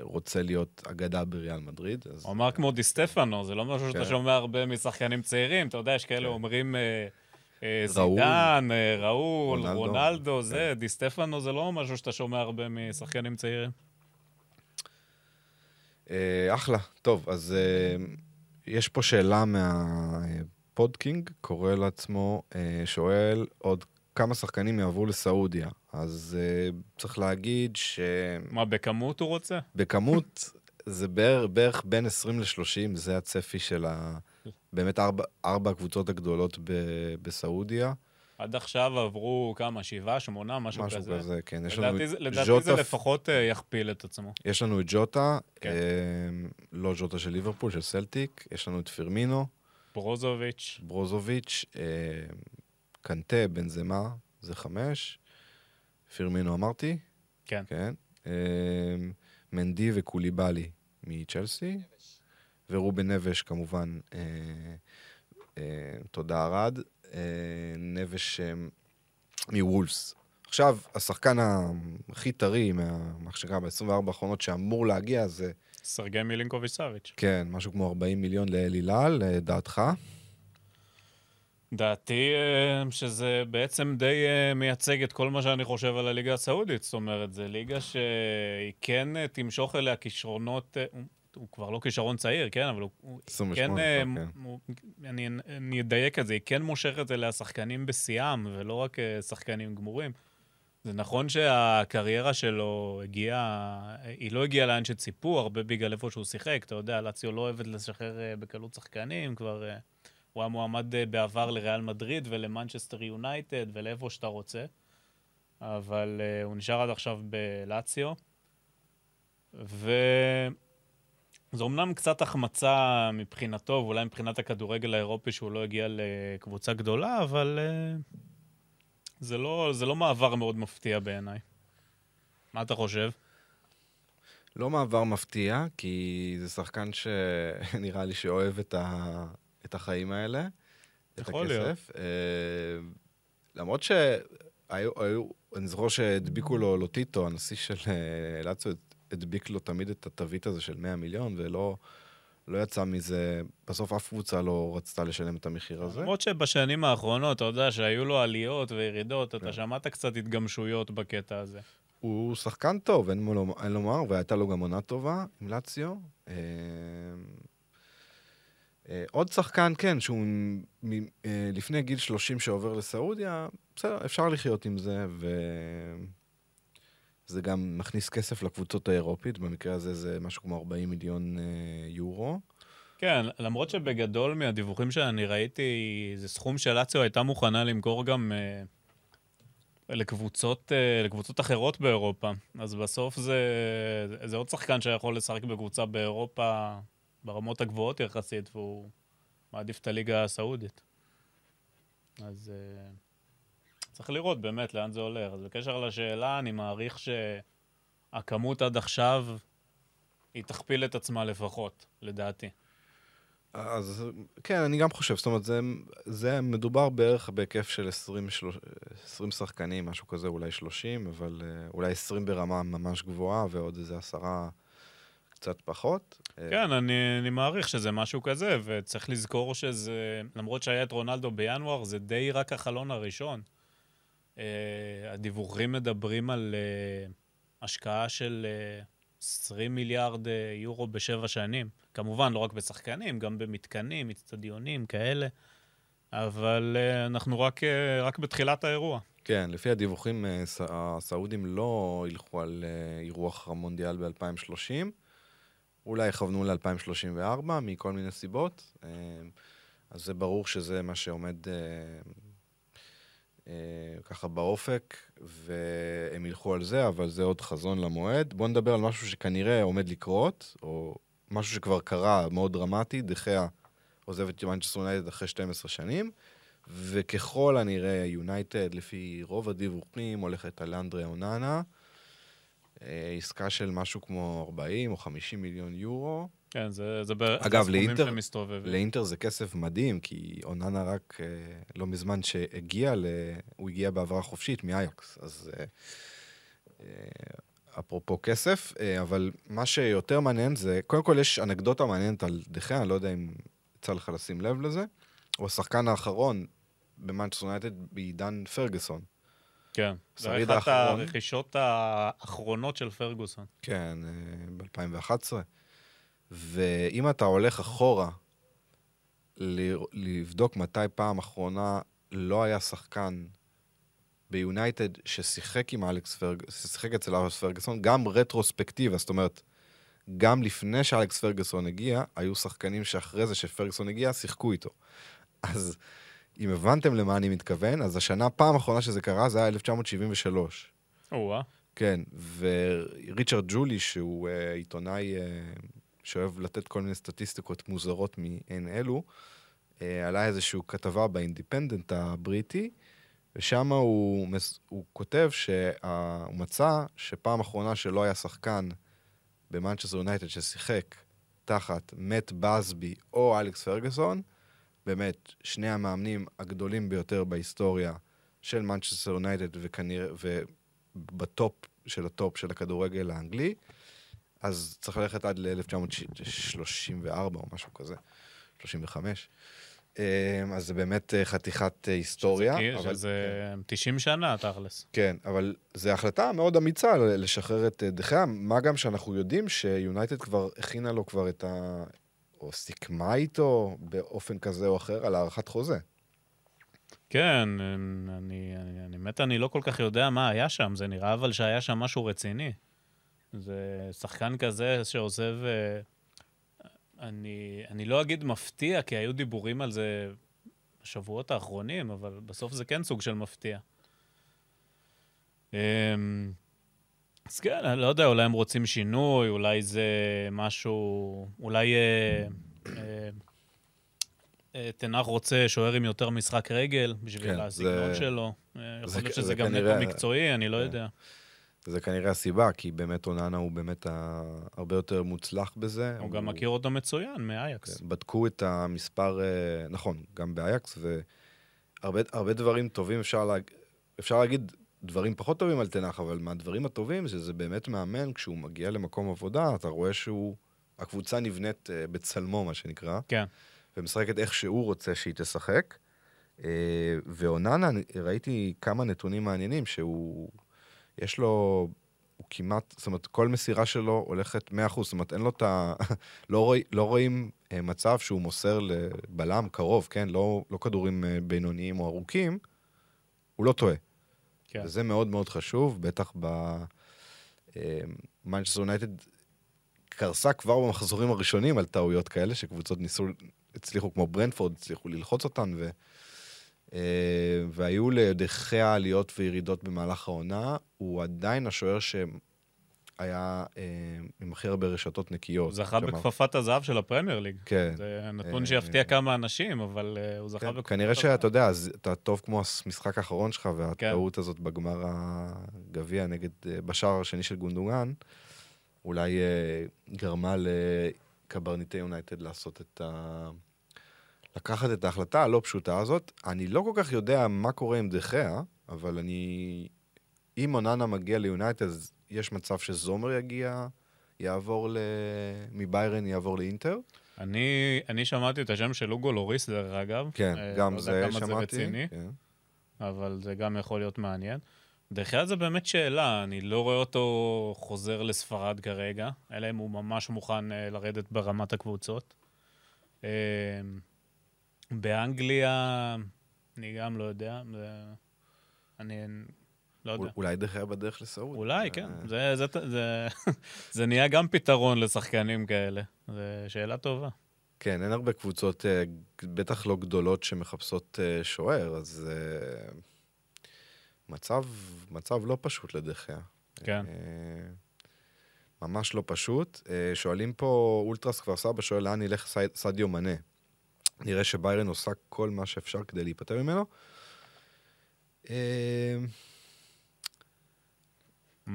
רוצה להיות אגדה בריאל מדריד. אז הוא אמר כמו דיסטפנו, זה לא משהו שאתה כן. שומע הרבה משחקנים צעירים. אתה יודע, יש כאלה כן. אומרים אה, אה. זידן, אה, ראול, רונלדו. רונלדו, זה, כן. דיסטפנו זה לא משהו שאתה שומע הרבה משחקנים צעירים. אה, אחלה. טוב, אז אה, יש פה שאלה מהפודקינג, קורא לעצמו, אה, שואל עוד כמה שחקנים יעברו לסעודיה. אז אה, צריך להגיד מה, בכמות הוא רוצה? שבכמות זה בערך, בערך בין 20 ל-30, זה הצפי של ה... באמת ארבע, ארבע הקבוצות הגדולות ב, בסעודיה. עד עכשיו עברו כמה, שבעה, שמונה, משהו, משהו כזה. כזה, כן. יש לנו לדעתי, זה- לדעתי ז'וטה זה לפחות אה, יכפיל את עצמו. יש לנו את ג'וטה, כן. אה, לא ג'וטה של ליברפול, של סלטיק, יש לנו את פירמינו, ברוזוביץ', ברוזוביץ', אה, קנטה, בנזמה, זה חמש, פירמינו אמרתי, כן. כן, אה, מנדי וקוליבאלי מצ'לסי, ורובן נבש כמובן, אה, אה, תודה ארד, אה, נבש אה, מוולפס. עכשיו, השחקן הכי טרי, מה מה שנקרא, ב-24 האחרונות שאמור להגיע, זה, סרגי מילינקוביץ' סאביץ'. כן, משהו כמו 40 מיליון לאל הילל, לדעתך. דעתי אה, שזה בעצם די אה, מייצג את כל מה שאני חושב על הליגה הסעודית. זאת אומרת, זו ליגה שהיא כן אה, תמשוך אליה כישרונות... הוא- הוא כבר לא כישרון צעיר, כן? אבל הוא- הוא 28 כן... כן. הוא- אני אני אדייק את זה, היא כן מושכת אליה שחקנים בשיאם, ולא רק שחקנים גמורים. זה נכון שהקריירה שלו הגיעה, היא לא הגיעה לאן שציפו, הרבה בגלל איפה שהוא שיחק. אתה יודע, לאציו לא אוהבת לשחרר בקלות שחקנים, כבר... הוא היה מועמד אה, בעבר לריאל מדריד ולמנצ'סטר יונייטד ולאיפה שאתה רוצה, אבל uh, הוא נשאר עד עכשיו בלאציו. וזו אומנם קצת החמצה מבחינתו, ואולי מבחינת הכדורגל האירופי שהוא לא הגיע לקבוצה גדולה, אבל uh, זה, לא, זה לא מעבר מאוד מפתיע בעיניי. מה אתה חושב? לא מעבר מפתיע, כי זה שחקן שנראה לי שאוהב את, ה... את החיים האלה, את יכול הכסף. אה, למרות שהיו, היו, אני זוכר שהדביקו לו לוטיטו, הנשיא של אה, לאציו, הדביק לו תמיד את התווית הזה של 100 מיליון, ולא לא יצא מזה, בסוף אף קבוצה לא רצתה לשלם את המחיר הזה. למרות שבשנים האחרונות, אתה יודע, שהיו לו עליות וירידות, כן. אתה שמעת קצת התגמשויות בקטע הזה. הוא שחקן טוב, אין מה לומר- והייתה לו גם עונה טובה עם לאציו. אה, עוד שחקן, כן, שהוא מ- אה, לפני גיל 30 שעובר לסעודיה, בסדר, אפשר לחיות עם זה, וזה גם מכניס כסף לקבוצות האירופית, במקרה הזה זה משהו כמו 40 מיליון אה, יורו. כן, למרות שבגדול מהדיווחים שאני ראיתי, זה סכום שלאציו הייתה מוכנה למכור גם אה, לקבוצות, אה, לקבוצות אחרות באירופה. אז בסוף זה, זה עוד שחקן שיכול לשחק בקבוצה באירופה ברמות הגבוהות יחסית, והוא מעדיף את הליגה הסעודית. אז אה, צריך לראות באמת לאן זה הולך. אז בקשר לשאלה, אני מעריך שהכמות עד עכשיו, היא תכפיל את עצמה לפחות, לדעתי. אז כן, אני גם חושב, זאת אומרת, זה, זה מדובר בערך בהיקף של 20, 30, 20 שחקנים, משהו כזה, אולי 30, אבל אה, אולי 20 ברמה ממש גבוהה, ועוד איזה עשרה קצת פחות. אה, כן, אני, אני מעריך שזה משהו כזה, וצריך לזכור שזה, למרות שהיה את רונלדו בינואר, זה די רק החלון הראשון. Uh, הדיווחים מדברים על uh, השקעה של uh, 20 מיליארד uh, יורו בשבע שנים. כמובן, לא רק בשחקנים, גם במתקנים, אצטדיונים, כאלה. אבל uh, אנחנו רק, uh, רק בתחילת האירוע. כן, לפי הדיווחים, אה, הסעודים לא ילכו על אה, אירוח המונדיאל ב-2030, אולי יכוונו ל-2034 מכל מיני סיבות, אה, אז זה ברור שזה מה שעומד אה, אה, ככה באופק, והם ילכו על זה, אבל זה עוד חזון למועד. בואו נדבר על משהו שכנראה עומד לקרות, או משהו שכבר קרה, מאוד דרמטי, דחיה עוזב את מנצ'סטר יונייטד אחרי 12 שנים. וככל הנראה יונייטד, לפי רוב הדיווחים, הולכת על אנדרי אוננה. אה, עסקה של משהו כמו 40 או 50 מיליון יורו. כן, זה, זה בערך אגב, הסכומים לאינטר- שמסתובבים. לאינטר זה כסף מדהים, כי אוננה רק אה, לא מזמן שהגיע, ל... הוא הגיע בהעברה חופשית מאייקס, אז אה, אה, אפרופו כסף, אה, אבל מה שיותר מעניין זה, קודם כל יש אנקדוטה מעניינת על דחה, אני לא יודע אם יצא לך לשים לב לזה. הוא השחקן האחרון יונייטד בעידן פרגוסון. כן, זה שריד אחת האחרון. הרכישות האחרונות של פרגוסון. כן, ב-2011. ואם אתה הולך אחורה ל- לבדוק מתי פעם אחרונה לא היה שחקן ביונייטד ששיחק עם אלכס פרגוסון, ששיחק אצל אלכס פרגוסון, גם רטרוספקטיבה, זאת אומרת, גם לפני שאלכס פרגוסון הגיע, היו שחקנים שאחרי זה שפרגוסון הגיע, שיחקו איתו. אז אם הבנתם למה אני מתכוון, אז השנה, פעם אחרונה שזה קרה, זה היה 1973. או-אה. כן, וריצ'רד ג'ולי, שהוא uh, עיתונאי uh, שאוהב לתת כל מיני סטטיסטיקות מוזרות מעין אלו, uh, עלה איזושהי כתבה באינדיפנדנט הבריטי, ושם הוא, מס- הוא כותב שהוא מצא שפעם אחרונה שלא היה שחקן במנצ'סטר יונייטד ששיחק תחת מאט באזבי או אלכס פרגוסון, באמת, שני המאמנים הגדולים ביותר בהיסטוריה של מנצ'סטר יונייטד וכנראה, ובטופ של הטופ של הכדורגל האנגלי, אז צריך ללכת עד ל-1934 או משהו כזה, 35. אה, אז זה באמת אה, חתיכת אה, היסטוריה. שזה, אבל- שזה 90 שנה, תכלס. כן, אבל זו החלטה מאוד אמיצה לשחרר את אה, דחיה, מה גם שאנחנו יודעים שיונייטד כבר הכינה לו כבר את ה... או סיכמה איתו באופן כזה או אחר על הארכת חוזה. כן, אני, אני, באמת, אני לא כל כך יודע מה היה שם, זה נראה אבל שהיה שם משהו רציני. זה שחקן כזה שעוזב, אה, אני, אני לא אגיד מפתיע, כי היו דיבורים על זה בשבועות האחרונים, אבל בסוף זה כן סוג של מפתיע. אז כן, אני לא יודע, אולי הם רוצים שינוי, אולי זה משהו, אולי אה, אה, אה, תנח רוצה שוער עם יותר משחק רגל בשביל כן, הסגנון זה- שלו. אה, זה- יכול להיות זה שזה גם כנראה- נטו מקצועי, אני לא כן. יודע. זה כנראה הסיבה, כי באמת אוננה הוא באמת ה... הרבה יותר מוצלח בזה. הוא גם מכיר אותו מצוין מאייקס. כן, בדקו את המספר, אה, נכון, גם באייקס, והרבה הרבה דברים טובים אפשר, לה, אפשר להגיד דברים פחות טובים על תנח, אבל מהדברים הטובים שזה באמת מאמן, כשהוא מגיע למקום עבודה, אתה רואה שהוא, הקבוצה נבנית אה, בצלמו, מה שנקרא, כן. ומשחקת איך שהוא רוצה שהיא תשחק. אה, ואוננה, ראיתי כמה נתונים מעניינים, שהוא, יש לו, הוא כמעט, זאת אומרת, כל מסירה שלו הולכת 100%, זאת אומרת, אין לו את ה... לא, רואי, לא רואים אה, מצב שהוא מוסר לבלם קרוב, כן? לא, לא כדורים אה, בינוניים או ארוכים, הוא לא טועה. כן. וזה מאוד מאוד חשוב, בטח ב... מנצ'סטר יונייטד קרסה כבר במחזורים הראשונים על טעויות כאלה, שקבוצות ניסו, הצליחו, כמו ברנפורד, הצליחו ללחוץ אותן, ו... אה, והיו לידיחיה עליות וירידות במהלך העונה, הוא עדיין השוער שהיה אה, עם הכי הרבה רשתות נקיות. הוא זכה כלומר, בכפפת הזהב של הפרמייר ליג. כן. זה נתון אה, שיפתיע כמה אנשים, אבל אה, הוא זכה כן, בכפפת כנראה הזהב. שאתה יודע, אז אתה טוב כמו המשחק האחרון שלך, כן. והטעות הזאת בגמר הגביע נגד, אה, בשער השני של גונדוגן, אולי אה, גרמה לקברניטי יונייטד לעשות את ה... לקחת את ההחלטה הלא פשוטה הזאת. אני לא כל כך יודע מה קורה עם דחיה, אבל אני... אם אוננה מגיע ליונייטד, אז יש מצב שזומר יגיע, יעבור ל... מביירן יעבור לאינטר. אני, אני שמעתי את השם של אוגו לוריס, דרך אגב. כן, אה, גם לא זה יודע כמה שמעתי. זה רציני, כן. אבל זה גם יכול להיות מעניין. דרך אגב, זה באמת שאלה, אני לא רואה אותו חוזר לספרד כרגע, אלא אם הוא ממש מוכן אה, לרדת ברמת הקבוצות. אה, באנגליה, אני גם לא יודע. אני לא יודע. אולי דחיה בדרך לסעוד. אולי, כן. זה, זה, זה, זה נהיה גם פתרון לשחקנים כאלה. זו שאלה טובה. כן, אין הרבה קבוצות, אה, בטח לא גדולות, שמחפשות אה, שוער, אז אה, מצב, מצב לא פשוט לדחיה. כן. אה, ממש לא פשוט. אה, שואלים פה, אולטרס כפר סבא שואל לאן ילך סי- סדיו מנה. נראה שביירן עושה כל מה שאפשר כדי להיפטר ממנו.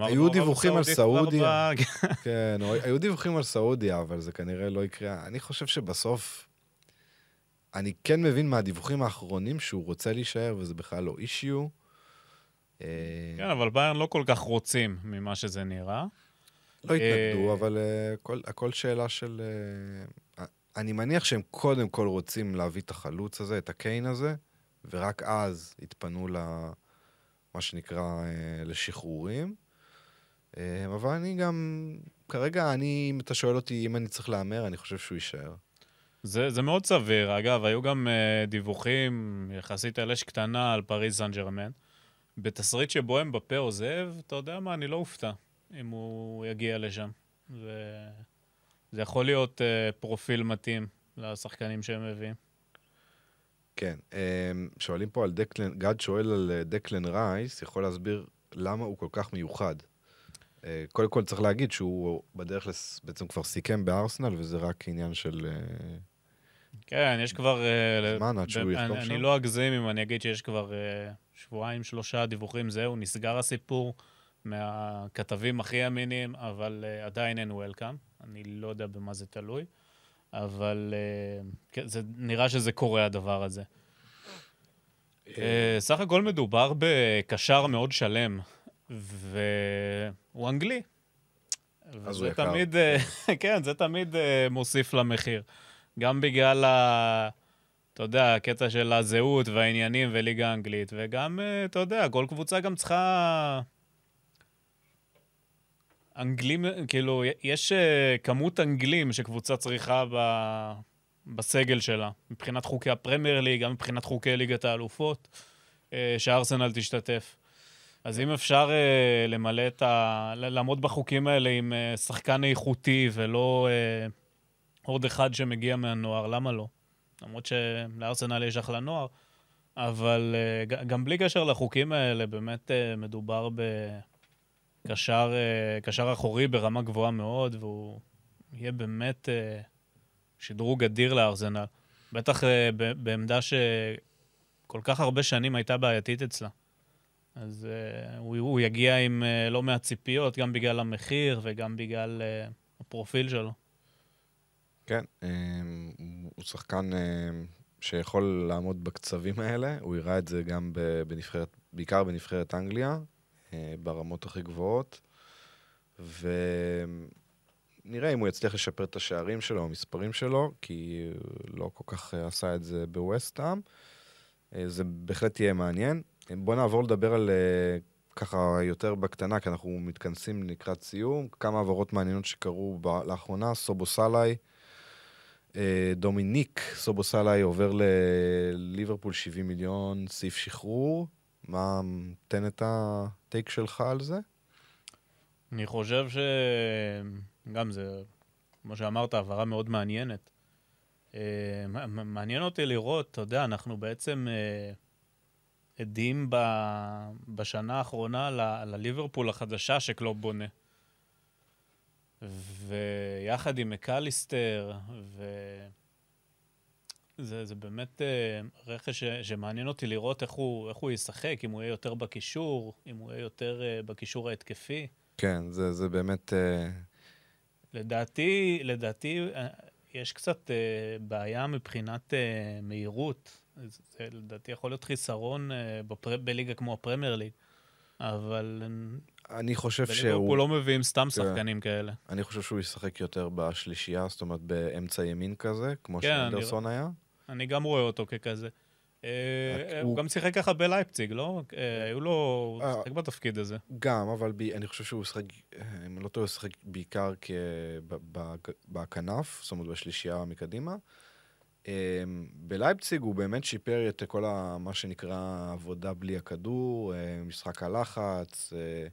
היו דיווחים על סעודיה. כן, היו דיווחים על סעודיה, אבל זה כנראה לא יקרה. אני חושב שבסוף, אני כן מבין מהדיווחים האחרונים שהוא רוצה להישאר, וזה בכלל לא אישיו. אה, כן, אבל ביירן לא כל כך רוצים ממה שזה נראה. לא התנגדו, אה, אבל אה, הכל- שאלה של... אני מניח שהם קודם כל רוצים להביא את החלוץ הזה, את הקיין הזה, ורק אז יתפנו ל... מה שנקרא, לשחרורים. אה, אבל אני גם... כרגע, אני, אם אתה שואל אותי אם אני צריך להמר, אני חושב שהוא יישאר. זה, זה מאוד סביר. אגב, היו גם uh, דיווחים יחסית על אש קטנה על פריז סן ג'רמן. בתסריט שבו הם בפה עוזב, אתה יודע מה, אני לא אופתע אם הוא יגיע לשם. זה, זה יכול להיות uh, פרופיל מתאים לשחקנים שהם מביאים. כן, אה, שואלים פה על דקלן, גד שואל על דקלן רייס, יכול להסביר למה הוא כל כך מיוחד. אה, קודם כל צריך להגיד שהוא בדרך לס... בעצם כבר סיכם בארסנל, וזה רק עניין של... אה, כן, יש כבר... אה, זמן עד שהוא יחתום שם? אני לא אגזים אם אני אגיד שיש כבר שבועיים, שלושה דיווחים, זהו, נסגר הסיפור מהכתבים הכי אמינים, אבל עדיין אין וולקאם. אני לא יודע במה זה תלוי, אבל כן, זה, נראה שזה קורה, הדבר הזה. סך הכל מדובר בקשר מאוד שלם, והוא אנגלי. אז הוא יקר. תמיד, אה, כן, זה תמיד אה, מוסיף למחיר. גם בגלל ה... אתה יודע, הקטע של הזהות והעניינים וליגה האנגלית, וגם, אה, אתה יודע, כל קבוצה גם צריכה... אנגלים, כאילו, יש כמות אנגלים שקבוצה צריכה ב... בסגל שלה, מבחינת חוקי הפרמייר ליג, גם מבחינת חוקי ליגת האלופות, שארסנל תשתתף. אז אם אפשר uh, למלא את ה... לעמוד בחוקים האלה עם uh, שחקן איכותי ולא uh, עוד אחד שמגיע מהנוער, למה לא? למרות שלארסנל יש אחלה נוער, אבל uh, גם בלי קשר לחוקים האלה, באמת uh, מדובר בקשר uh, אחורי ברמה גבוהה מאוד, והוא יהיה באמת uh, שדרוג אדיר לארסנל. בטח uh, בעמדה שכל כך הרבה שנים הייתה בעייתית אצלה. אז uh, הוא, הוא יגיע עם uh, לא מעט ציפיות, גם בגלל המחיר וגם בגלל uh, הפרופיל שלו. כן, um, הוא שחקן um, שיכול לעמוד בקצבים האלה, הוא הראה את זה גם בנבחרת, בעיקר בנבחרת אנגליה, uh, ברמות הכי גבוהות, ונראה אם הוא יצליח לשפר את השערים שלו, המספרים שלו, כי לא כל כך עשה את זה בווסטהאם. זה בהחלט יהיה מעניין. בוא נעבור לדבר על אה, ככה יותר בקטנה, כי אנחנו מתכנסים לקראת סיום. כמה עברות מעניינות שקרו ב- לאחרונה, סובו סאלי, אה, דומיניק סובו סאלי עובר לליברפול 70 מיליון, סעיף שחרור. מה, תן את הטייק שלך על זה? אני חושב שגם זה, כמו שאמרת, העברה מאוד מעניינת. אה, מעניין אותי לראות, אתה יודע, אנחנו בעצם... עדים ב... בשנה האחרונה ל... לליברפול החדשה שקלוב בונה. ויחד עם מקליסטר, ו... זה, זה באמת uh, רכש ש, שמעניין אותי לראות איך הוא, איך הוא ישחק, אם הוא יהיה יותר בקישור, אם הוא יהיה יותר uh, בקישור ההתקפי. כן, זה, זה באמת... Uh... לדעתי, לדעתי, יש קצת uh, בעיה מבחינת uh, מהירות. זה לדעתי יכול להיות חיסרון אה, בפר... בליגה כמו הפרמייר ליג, אבל... אני חושב שהוא... בליברפול לא מביאים סתם שחקנים כאלה. אני חושב שהוא ישחק יותר בשלישייה, זאת אומרת באמצע ימין כזה, כמו כן, שאנדרסון היה. אני גם רואה אותו ככזה. אה, אה, הוא גם שיחק ככה בלייפציג, לא? היו לו... הוא שיחק בתפקיד הזה. גם, אבל אני חושב שהוא ישחק, אם לא טועה, הוא ישחק בעיקר בכנף, זאת אומרת בשלישייה מקדימה. אמ, בלייפציג הוא באמת שיפר את כל ה, מה שנקרא עבודה בלי הכדור, אה, משחק הלחץ. אה,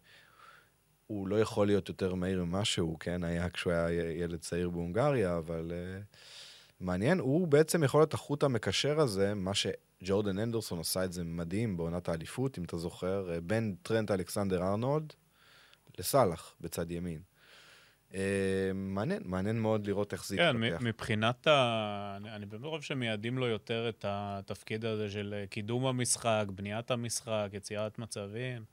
הוא לא יכול להיות יותר מהיר ממה שהוא, כן? היה כשהוא היה ילד צעיר בהונגריה, אבל uh, מעניין. הוא בעצם יכול להיות החוט המקשר הזה, מה שג'ורדן אנדרסון עשה את זה מדהים בעונת האליפות, אם אתה זוכר, בין טרנט אלכסנדר ארנולד לסאלח בצד ימין. אה, מעניין, מעניין מאוד לראות איך זה כן, יתפתח. כן, מבחינת ה... אני באמת חושב שמייעדים לו יותר את התפקיד הזה של אה, קידום המשחק, בניית המשחק, יצירת מצבים.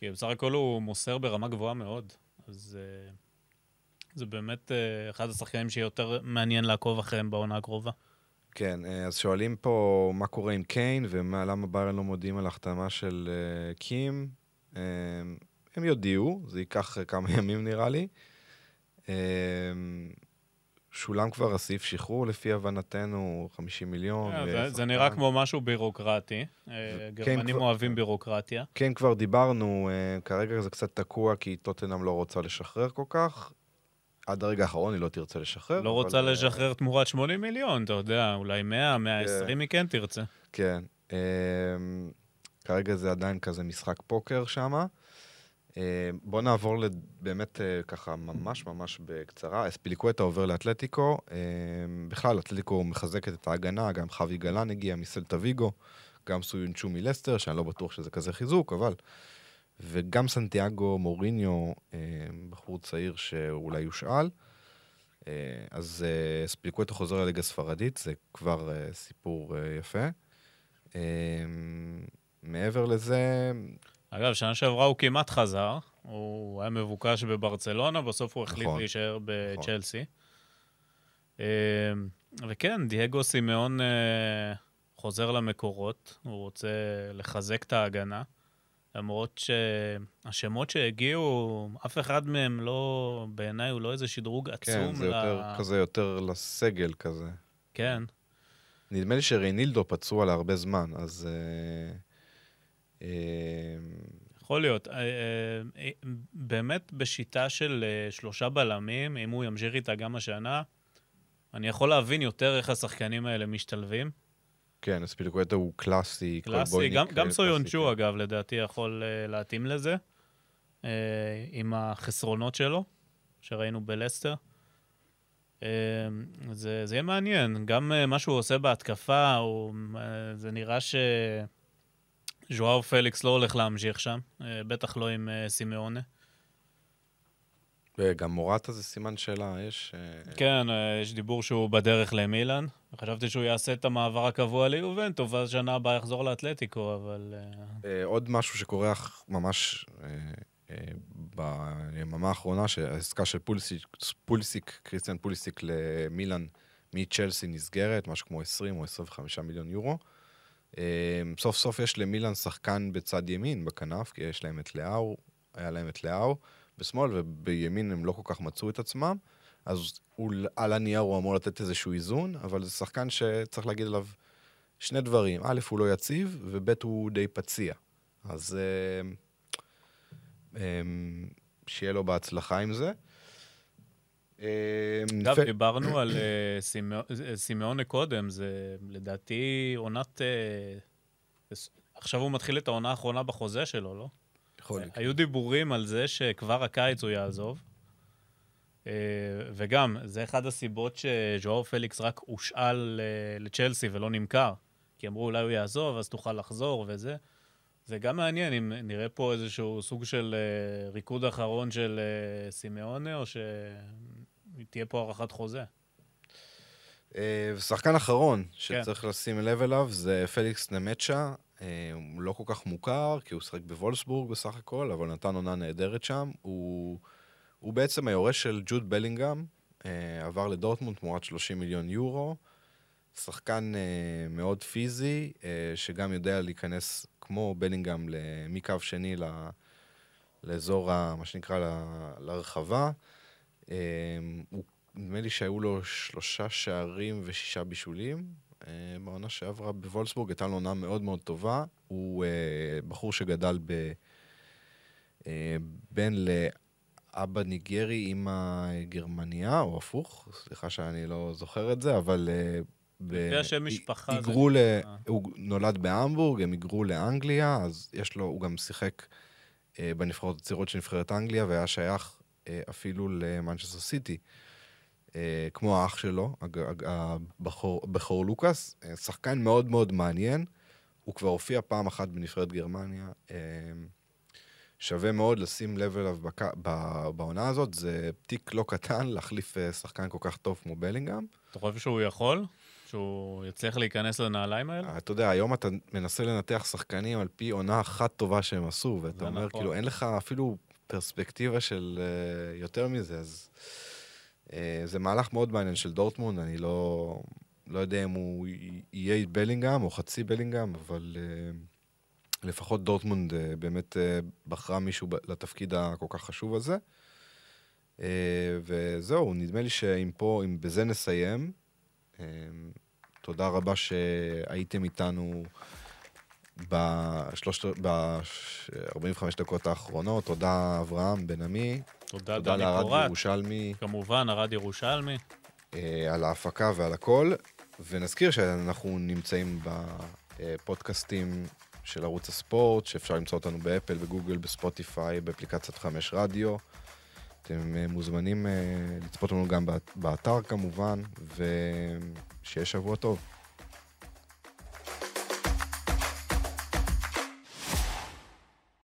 כי בסך הכל הוא מוסר ברמה גבוהה מאוד. אז אה, זה באמת אחד השחקנים שיותר מעניין לעקוב אחריהם בעונה הקרובה. כן, אז שואלים פה מה קורה עם קיין ולמה ביירן לא מודיעים על החתמה של קים. הם יודיעו, זה ייקח כמה ימים נראה לי. אמ, שולם כבר הסעיף שחרור, לפי הבנתנו, 50 מיליון. Yeah, זה, זה נראה כמו משהו בירוקרטי. אה, כן, גרמנים כבר, אוהבים בירוקרטיה. כן, כבר דיברנו, אה, כרגע זה קצת תקוע, כי טוטנאם לא רוצה לשחרר כל כך. עד הרגע האחרון היא לא תרצה לשחרר. לא רוצה. אה, לשחרר תמורת 80 מיליון, אתה יודע, אולי 100, 120 היא כן תרצה. כן. אמ, כרגע זה עדיין כזה משחק פוקר שמה. אה, בוא נעבור באמת אה, ככה ממש ממש בקצרה. אספיליקווטה עובר לאתלטיקו. אה, בכלל, אתלטיקו מחזקת את ההגנה, גם חווי גלן הגיע מסלטה ויגו, גם סויונצ'ו מלסטר, שאני לא בטוח שזה כזה חיזוק, אבל... וגם סנטיאגו מוריניו, בחור צעיר שאולי יושאל. אז אספיליקווטה חוזר לליגה הספרדית, זה כבר סיפור יפה. מעבר לזה, אגב, שנה שעברה הוא כמעט חזר, הוא היה מבוקש בברצלונה, בסוף הוא החליט נכון, להישאר בצ'לסי. נכון. וכן, דייגו סימאון אה, חוזר למקורות, הוא רוצה לחזק את ההגנה, למרות שהשמות שהגיעו, אף אחד מהם לא, בעיניי הוא לא איזה שדרוג כן, עצום. כן, זה ל... יותר, כזה יותר לסגל כזה. כן. נדמה לי שריינילדו פצוע להרבה זמן, אז... אה, יכול להיות. אה, אה, באמת בשיטה של אה, שלושה בלמים, אם הוא ימשיך איתה גם השנה, אני יכול להבין יותר איך השחקנים האלה משתלבים. כן, אספיליקווטה הוא קלאסי, קלאסי, גם, גם סויונצ'ו, קלאסי, אגב, לדעתי יכול להתאים לזה, עם החסרונות שלו, שראינו בלסטר. זה, זה יהיה מעניין. גם מה שהוא עושה בהתקפה, הוא, זה נראה שז'ואר פליקס לא הולך להמשיך שם, אה, בטח לא עם אה, סימאונה. וגם מורטה זה סימן שאלה, יש... אה, כן, יש דיבור שהוא בדרך למילאן. חשבתי שהוא יעשה את המעבר הקבוע ליובנטוס, ואז שנה הבאה יחזור לאתלטיקו, אבל... עוד משהו שקורה ממש ביממה האחרונה, שהעסקה של פולסיק, פולסיק, קריסטיאן פולסיק למילאן מצ'לסי נסגרת, משהו כמו 20 או 25 מיליון יורו. אה, סוף סוף יש למילאן שחקן בצד ימין בכנף, כי יש להם את לאאו, היה להם את לאהו בשמאל, ובימין הם לא כל כך מצאו את עצמם. אז הוא, על הנייר הוא אמור לתת איזשהו איזון, אבל זה שחקן שצריך להגיד עליו שני דברים. א', הוא לא יציב, וב', הוא די פציע. אז אה, אה, שיהיה לו בהצלחה עם זה. אה, אגב, דיברנו על אה, אה, סימאונה קודם, זה לדעתי עונת... אה, עכשיו הוא מתחיל את העונה האחרונה בחוזה שלו, לא? יכול להיות. היו דיבורים על זה שכבר הקיץ הוא יעזוב. וגם, זה אחד הסיבות שז'ואר פליקס רק הושאל לצ'לסי ולא נמכר. כי אמרו, אולי הוא יעזוב, אז תוכל לחזור וזה. זה גם מעניין אם נראה פה איזשהו סוג של ריקוד אחרון של סימאונה, או שתהיה פה הארכת חוזה. אה, ושחקן אחרון שצריך לשים לב אליו זה פליקס נמצ'ה. אה, הוא לא כל כך מוכר, כי הוא שחק בוולסבורג בסך הכל, אבל נתן עונה נהדרת שם. הוא, הוא בעצם היורש של ג'וד בלינגהם, אה, עבר לדורטמונד תמורת 30 מיליון יורו. שחקן אה, מאוד פיזי, אה, שגם יודע להיכנס כמו בלינגהם מקו שני לאזור, ה, מה שנקרא, לרחבה. הוא נדמה לי שהיו לו שלושה שערים ושישה בישולים. אה, בעונה שעברה בוולסבורג, הייתה לו עונה מאוד מאוד טובה. הוא אה, בחור שגדל ב... אה, בן לאבא ניגרי, אימא גרמניה, או הפוך, סליחה שאני לא זוכר את זה, אבל... אה, לפי השם משפחה זה ל... הוא נולד בהמבורג, הם היגרו לאנגליה, אז יש לו, הוא גם שיחק בנבחרות הצעירות של נבחרת אנגליה, והיה שייך אפילו למנצ'סטר סיטי. אה, כמו האח שלו, הבכור, הבכור לוקאס, אה, שחקן מאוד מאוד מעניין. הוא כבר הופיע פעם אחת בנבחרת גרמניה. אה, שווה מאוד לשים לב אליו בק... בעונה הזאת, זה תיק לא קטן להחליף אה, שחקן כל כך טוב כמו בלינגהם. אתה חושב שהוא יכול? שהוא יצליח להיכנס לנעליים האלה? אתה יודע, היום אתה מנסה לנתח שחקנים על פי עונה אחת טובה שהם עשו, ואתה אומר, נכון. כאילו, אין לך אפילו פרספקטיבה של uh, יותר מזה, אז uh, זה מהלך מאוד מעניין של דורטמונד, אני לא, לא יודע אם הוא יהיה בלינגהם או חצי בלינגהם, אבל uh, לפחות דורטמונד uh, באמת uh, בחרה מישהו לתפקיד הכל כך חשוב הזה. Uh, וזהו, נדמה לי שאם פה, אם בזה נסיים, um, תודה רבה שהייתם איתנו ב-45 דקות האחרונות. תודה, אברהם בן עמי. תודה, תודה דני פורט. ירושלמי כמובן, הרד ירושלמי. אה, על ההפקה ועל הכל. ונזכיר שאנחנו נמצאים בפודקאסטים של ערוץ הספורט, שאפשר למצוא אותנו באפל, בגוגל, בספוטיפיי, באפליקציית חמש רדיו. אתם אה, מוזמנים אה, לצפות לנו גם באת- באתר כמובן, ושיהיה שבוע טוב.